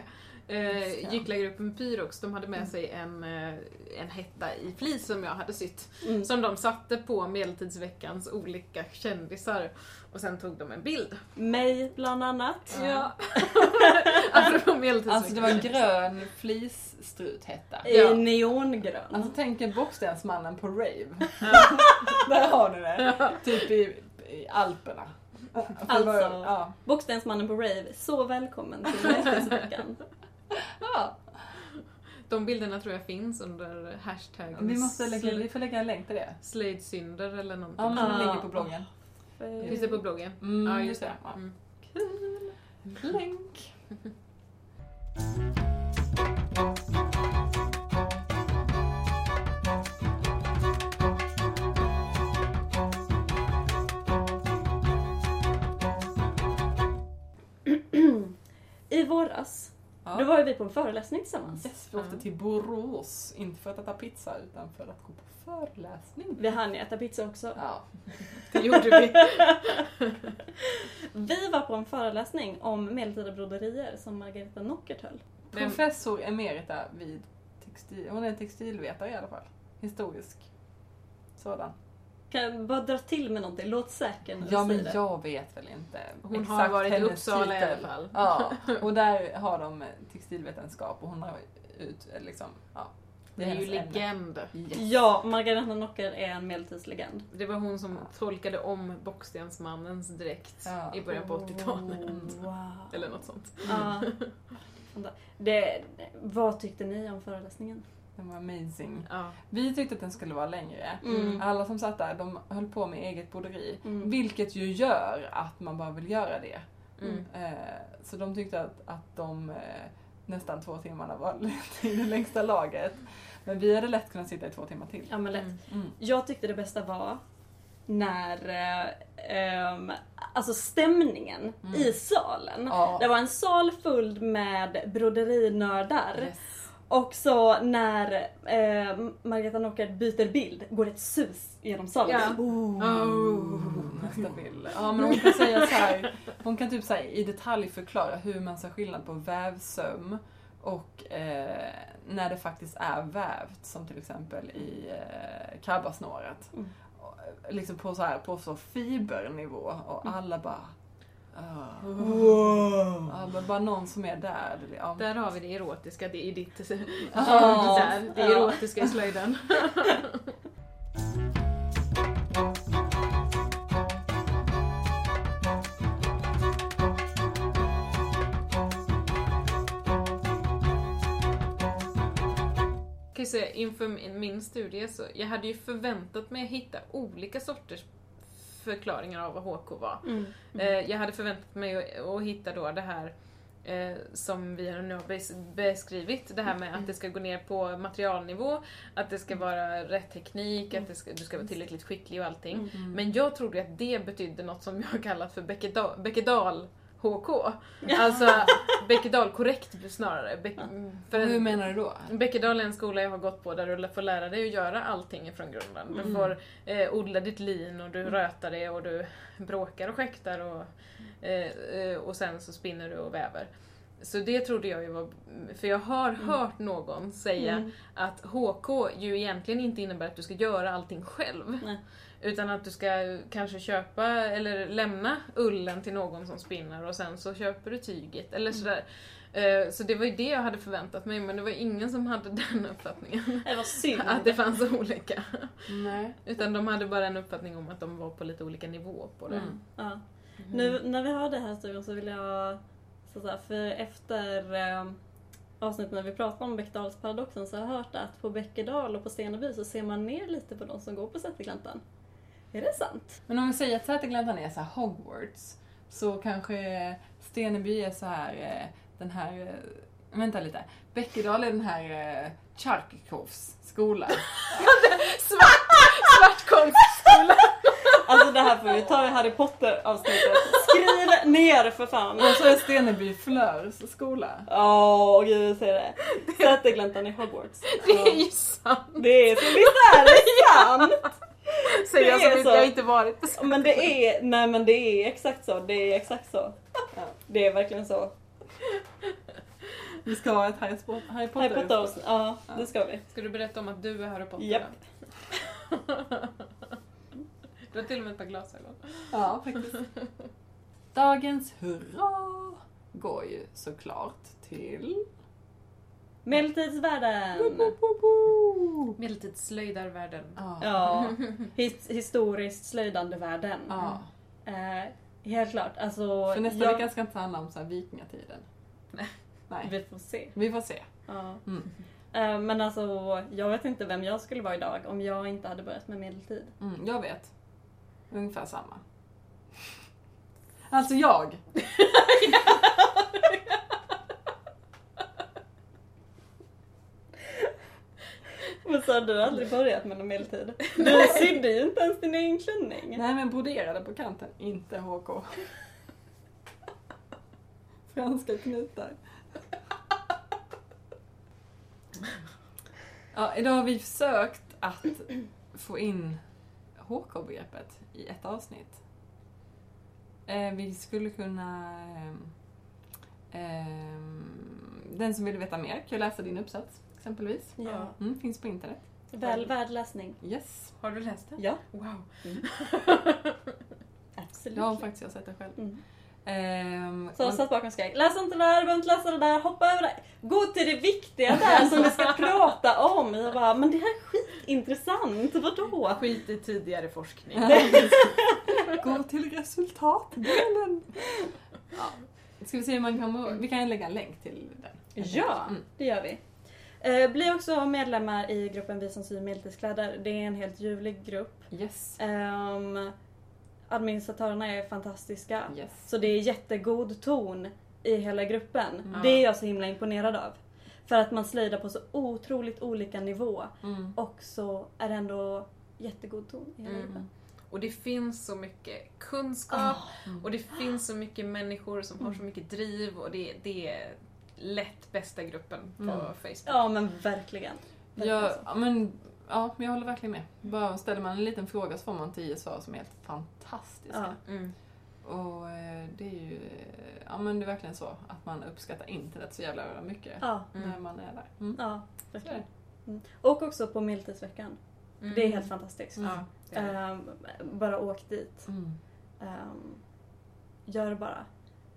[SPEAKER 3] eh, gycklargruppen Pyrox, de hade med sig en, eh, en hetta i flis som jag hade sytt.
[SPEAKER 1] Mm.
[SPEAKER 3] Som de satte på Medeltidsveckans olika kändisar. Och sen tog de en bild.
[SPEAKER 1] Mig bland annat.
[SPEAKER 2] Ja. [LAUGHS]
[SPEAKER 3] Medeltidsveckan.
[SPEAKER 2] Alltså det var en grön flisstruthätta.
[SPEAKER 1] I
[SPEAKER 3] Ja.
[SPEAKER 1] neongrön.
[SPEAKER 2] Alltså tänk er Bockstensmannen på rave. [LAUGHS] [LAUGHS] Där har ni det. Typ i, i Alperna. Var-
[SPEAKER 1] Alltså.
[SPEAKER 2] Ja.
[SPEAKER 1] Bockstensmannen på rave, så välkommen till [LAUGHS] Medeltidsveckan.
[SPEAKER 2] ja.
[SPEAKER 3] De bilderna tror jag finns under hashtag
[SPEAKER 2] Vi, måste lägga, vi får lägga en länk till det.
[SPEAKER 3] slöjdsynder eller någonting.
[SPEAKER 2] Ja, men
[SPEAKER 1] Ah.
[SPEAKER 2] det ligger på bloggen.
[SPEAKER 3] Finns det på bloggen?
[SPEAKER 2] Mm,
[SPEAKER 3] ja,
[SPEAKER 2] just det. Ja.
[SPEAKER 3] Mm.
[SPEAKER 2] Länk. [LAUGHS]
[SPEAKER 1] I våras
[SPEAKER 2] Ja.
[SPEAKER 1] Då var ju vi på en föreläsning tillsammans.
[SPEAKER 2] Yes, vi åkte
[SPEAKER 3] Mm.
[SPEAKER 2] till Borås, inte för att äta pizza utan för att gå på föreläsning.
[SPEAKER 1] Vi hann ju äta pizza också.
[SPEAKER 2] Ja. [LAUGHS]
[SPEAKER 3] Det gjorde vi. [LAUGHS]
[SPEAKER 1] Vi var på en föreläsning om medeltida broderier som Margareta Nockert höll.
[SPEAKER 2] Professor emerita vid textil, hon är textilvetare i alla fall. Historisk sådan.
[SPEAKER 1] Kan jag bara dra till med någonting? Låt säker när du
[SPEAKER 2] Ja
[SPEAKER 1] säger
[SPEAKER 2] men
[SPEAKER 1] det.
[SPEAKER 2] jag vet väl inte
[SPEAKER 3] Hon har
[SPEAKER 2] exakt
[SPEAKER 3] varit i Uppsala i alla
[SPEAKER 2] titel.
[SPEAKER 3] fall.
[SPEAKER 2] Ja, [LAUGHS] och där har de textilvetenskap och hon har ut, liksom, ja.
[SPEAKER 3] Det är ju legend.
[SPEAKER 2] Yes.
[SPEAKER 1] Ja, Margareta Nockert är en medeltidslegend.
[SPEAKER 3] Det var hon som tolkade om Bockstensmannens dräkt
[SPEAKER 2] Ja.
[SPEAKER 3] i början på 80-talet.
[SPEAKER 1] Wow.
[SPEAKER 3] Eller något sånt.
[SPEAKER 1] Ja. [LAUGHS] det, vad tyckte ni om föreläsningen?
[SPEAKER 2] Den var amazing.
[SPEAKER 3] Ja.
[SPEAKER 2] Vi tyckte att den skulle vara längre.
[SPEAKER 1] Mm.
[SPEAKER 2] Alla som satt där, de höll på med eget broderi.
[SPEAKER 1] Mm.
[SPEAKER 2] Vilket ju gör att man bara vill göra det.
[SPEAKER 3] Mm.
[SPEAKER 2] Eh, så de tyckte att, att de eh, nästan två timmarna var [LAUGHS] i det längsta laget. Men vi hade lätt kunnat sitta i två timmar till.
[SPEAKER 1] Ja, men lätt.
[SPEAKER 3] Mm.
[SPEAKER 2] Mm.
[SPEAKER 1] Jag tyckte det bästa var när, eh, ehm, alltså stämningen
[SPEAKER 2] Mm.
[SPEAKER 1] i salen.
[SPEAKER 2] Ja.
[SPEAKER 1] Det var en sal full med broderinördar.
[SPEAKER 2] Yes.
[SPEAKER 1] Och så när eh, Margareta Nockert byter bild går det ett sus genom salen.
[SPEAKER 3] Ja. Oh.
[SPEAKER 2] Nästa bild. Ja men hon kan säga så här. hon kan typ så här, i detalj förklara hur man ser skillnad på vävsöm och eh, när det faktiskt är vävt, som till exempel i eh, kabbasnåret.
[SPEAKER 1] Mm.
[SPEAKER 2] Liksom på så här, på så fibernivå och alla bara ah.
[SPEAKER 1] Wow.
[SPEAKER 2] Ja, men bara någon som är där. Ja.
[SPEAKER 3] Där har vi det erotiska det, i ditt...
[SPEAKER 1] Ja. [LAUGHS]
[SPEAKER 3] Där, det erotiska i slöjden. kan ju säga, inför min- min studie så jag hade ju förväntat mig att hitta olika sorters förklaringar av vad HK var.
[SPEAKER 1] Mm.
[SPEAKER 3] Eh, jag hade förväntat mig att, att hitta då det här eh, som vi nu har bes- beskrivit, det här med att det ska gå ner på materialnivå, att det ska vara rätt teknik, att det ska, du ska vara tillräckligt skicklig och allting.
[SPEAKER 2] Mm.
[SPEAKER 3] Men jag trodde att det betydde något som jag har kallat för Beckedal HK. Alltså Beckedal korrekt snarare. Beck, för en-
[SPEAKER 2] Hur menar du då?
[SPEAKER 3] Beckedal är en skola jag har gått på där du får lära dig att göra allting ifrån grunden. Du
[SPEAKER 2] Mm.
[SPEAKER 3] får eh, odla ditt lin och du rötar det och du bråkar och skäktar och, eh, eh, och sen så spinner du och väver. Så det trodde jag ju var... För jag har hört någon säga
[SPEAKER 1] Mm.
[SPEAKER 3] att HK ju egentligen inte innebär att du ska göra allting själv.
[SPEAKER 1] Nej.
[SPEAKER 3] Utan att du ska kanske köpa eller lämna ullen till någon som spinner och sen så köper du tyget eller sådär. Eh, Så det var ju det jag hade förväntat mig men det var ingen som hade [LAUGHS] den uppfattningen.
[SPEAKER 1] Det var synd.
[SPEAKER 3] Att det fanns olika.
[SPEAKER 2] Nej.
[SPEAKER 3] Utan de hade bara en uppfattning om att de var på lite olika nivå på det.
[SPEAKER 2] Mm.
[SPEAKER 1] Ja. Nu när vi har det här studion så vill jag, så här, för efter eh, avsnittet när vi pratade om Bechdalsparadoxen så har jag hört att på Bäckedal och på Steneby så ser man ner lite på de som går på Sätergläntan. Är det sant?
[SPEAKER 2] Men om vi säger att Sätergläntan är så här Hogwarts, så kanske Steneby är så här eh, den här, eh, vänta lite, Bäckedal är den här eh, Charkikovs skola. [LAUGHS]
[SPEAKER 3] Svart, svartkonstskola! [LAUGHS]
[SPEAKER 1] Alltså det här får vi ta i Harry Potter avsnittet. Skriv ner för fan!
[SPEAKER 2] Och så är Steneby Flörs skola.
[SPEAKER 1] Åh gud jag säger det. Sätergläntan i Hogwarts.
[SPEAKER 3] Det är ju sant!
[SPEAKER 1] Det är så visst är det sant! [LAUGHS] [LAUGHS]
[SPEAKER 3] Säger jag som inte
[SPEAKER 1] så.
[SPEAKER 3] jag inte varit på
[SPEAKER 1] Men det är, nej men det är exakt så. Det är exakt så. [LAUGHS] Det är verkligen så.
[SPEAKER 2] Vi ska ha ett Harry Potter, Harry Potter,
[SPEAKER 1] Harry Potter ja det ska vi.
[SPEAKER 3] Ska du berätta om att du är Harry Potter?
[SPEAKER 1] Japp. [LAUGHS]
[SPEAKER 3] Du har till och med ett par glasögon.
[SPEAKER 2] Ja, faktiskt. Dagens hurra går ju såklart till...
[SPEAKER 1] Medeltidsvärlden!
[SPEAKER 3] Medeltidsslöjdarvärlden.
[SPEAKER 2] Ja.
[SPEAKER 1] Ja, his, historiskt slöjdande världen.
[SPEAKER 2] ja.
[SPEAKER 1] Eh, helt klart. Alltså,
[SPEAKER 2] För nästa
[SPEAKER 1] jag-
[SPEAKER 2] vecka ska inte handla om så här vikingatiden.
[SPEAKER 3] Nej.
[SPEAKER 2] Nej.
[SPEAKER 1] Vi får se.
[SPEAKER 2] Vi får se.
[SPEAKER 1] Ja.
[SPEAKER 2] Mm.
[SPEAKER 1] Eh, men alltså, jag vet inte vem jag skulle vara idag om jag inte hade börjat med medeltid.
[SPEAKER 2] Mm, jag vet. Ungefär samma. Alltså jag. [LAUGHS] [LAUGHS]
[SPEAKER 1] Men så har du aldrig börjat med någon medeltid? [LAUGHS] Du sydde ju inte ens din egen klänning.
[SPEAKER 2] Nej men broderade på kanten, inte HK. Franska knutar. Ja, idag har vi försökt att få in HK-begreppet i ett avsnitt. Eh, vi skulle kunna... ehm, den som vill veta mer kan läsa din uppsats, exempelvis.
[SPEAKER 1] Ja.
[SPEAKER 2] Mm, finns på internet.
[SPEAKER 1] Väl värd läsning.
[SPEAKER 2] Yes.
[SPEAKER 3] Har du läst det?
[SPEAKER 1] Ja,
[SPEAKER 3] Wow. [LAUGHS]
[SPEAKER 1] absolut.
[SPEAKER 2] Ja, faktiskt. Jag har sett det själv.
[SPEAKER 1] Mm.
[SPEAKER 2] Ehm,
[SPEAKER 1] Så jag
[SPEAKER 2] och-
[SPEAKER 1] satt bakom och skrek läs inte det där, du behöver inte läsa det där, hoppa över det. Gå till det viktiga [LAUGHS] där som vi ska prata om. Jag bara, men det här är skitintressant, vadå?
[SPEAKER 3] Skit i tidigare forskning. [LAUGHS]
[SPEAKER 2] Gå till resultatdelen. Ja. Ska vi se hur man kan... Vi kan lägga en länk till den.
[SPEAKER 1] Ja,
[SPEAKER 2] Mm.
[SPEAKER 1] det gör vi. Eh, bli också medlemmar i gruppen Vi som syr medeltidskläder. Det är en helt ljuvlig grupp.
[SPEAKER 2] Yes.
[SPEAKER 1] Um, administratörerna är fantastiska.
[SPEAKER 2] Yes.
[SPEAKER 1] Så det är jättegod ton i hela gruppen.
[SPEAKER 2] Mm.
[SPEAKER 1] Det är jag så himla imponerad av. För att man slöjdar på så otroligt olika nivå
[SPEAKER 2] Mm.
[SPEAKER 1] och så är det ändå jättegod ton i hela
[SPEAKER 3] Mm.
[SPEAKER 1] gruppen.
[SPEAKER 3] Och det finns så mycket kunskap
[SPEAKER 2] Mm.
[SPEAKER 3] och det finns så mycket människor som har så mycket driv och det, det är lätt bästa gruppen på
[SPEAKER 2] Mm.
[SPEAKER 3] Facebook.
[SPEAKER 1] ja men verkligen. Verkligen
[SPEAKER 2] Ja,
[SPEAKER 1] så.
[SPEAKER 2] ja, men, ja, jag håller verkligen med. Bara ställer man en liten fråga så får man tio svar som är helt fantastiska.
[SPEAKER 1] Ja.
[SPEAKER 3] Mm.
[SPEAKER 2] Och eh, det är ju eh, ja, men det är verkligen så att man uppskattar internet så jävla mycket
[SPEAKER 1] Ja,
[SPEAKER 2] när
[SPEAKER 3] Mm.
[SPEAKER 2] man är där. Mm.
[SPEAKER 1] ja verkligen. Mm. Och också på medeltidsveckan.
[SPEAKER 3] Mm.
[SPEAKER 1] Det är helt fantastiskt.
[SPEAKER 2] Mm.
[SPEAKER 3] Ja, det är det.
[SPEAKER 1] Ehm, bara åk dit.
[SPEAKER 2] Mm.
[SPEAKER 1] Ehm, gör det bara.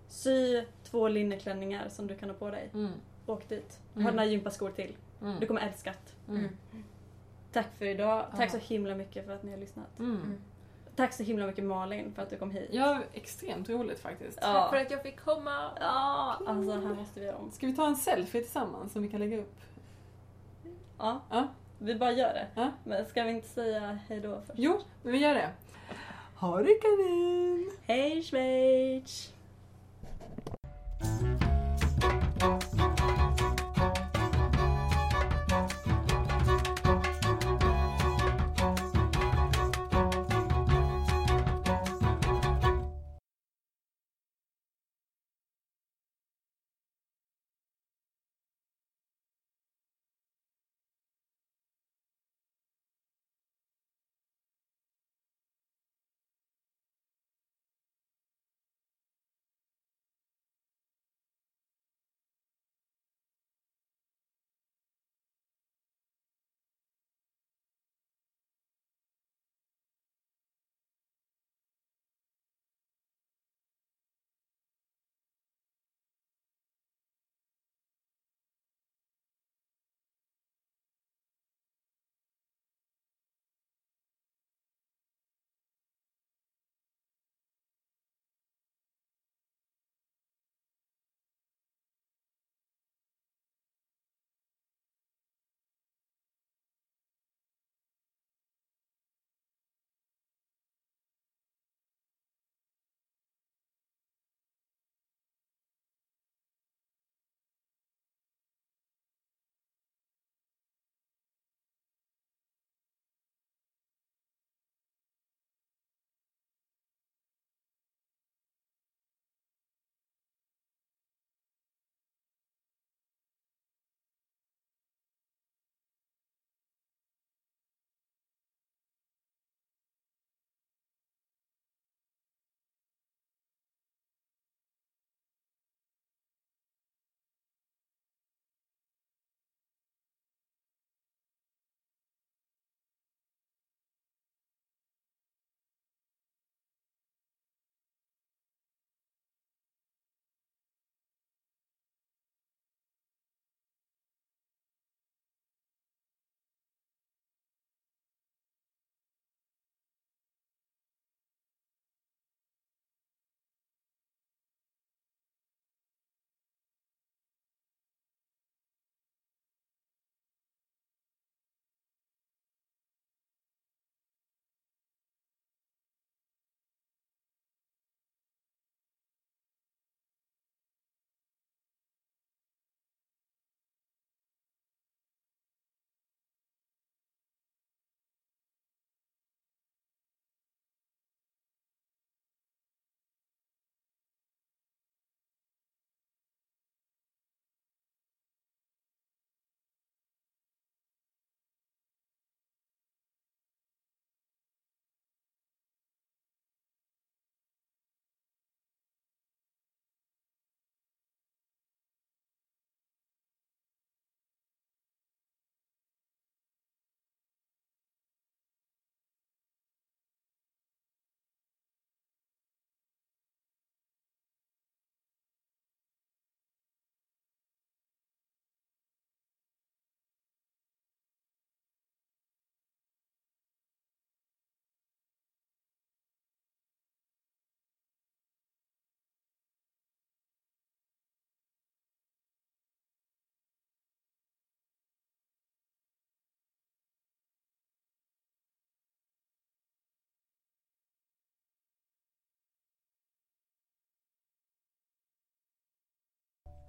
[SPEAKER 1] Sy två linneklänningar som du kan ha på dig.
[SPEAKER 2] Mm.
[SPEAKER 1] Åk dit.
[SPEAKER 2] Mm.
[SPEAKER 1] Ha dina gympaskor till.
[SPEAKER 2] Mm.
[SPEAKER 1] Du kommer älska det.
[SPEAKER 2] Mm.
[SPEAKER 3] Mm.
[SPEAKER 1] Tack för idag. Tack
[SPEAKER 2] Ja.
[SPEAKER 1] så himla mycket för att ni har lyssnat.
[SPEAKER 2] Mm.
[SPEAKER 3] Mm.
[SPEAKER 1] Tack så himla mycket Malin för att du kom hit.
[SPEAKER 2] Ja, extremt roligt faktiskt.
[SPEAKER 1] Ja.
[SPEAKER 3] Tack för att jag fick komma.
[SPEAKER 1] Ja, alltså här måste vi göra om.
[SPEAKER 2] Ska vi ta en selfie tillsammans som vi kan lägga upp?
[SPEAKER 1] Ja,
[SPEAKER 2] Ja.
[SPEAKER 1] vi bara gör det.
[SPEAKER 2] Ja.
[SPEAKER 1] Men ska vi inte säga hejdå först?
[SPEAKER 2] Jo, men vi gör det. Ha det kanin!
[SPEAKER 1] Hej Schweiz!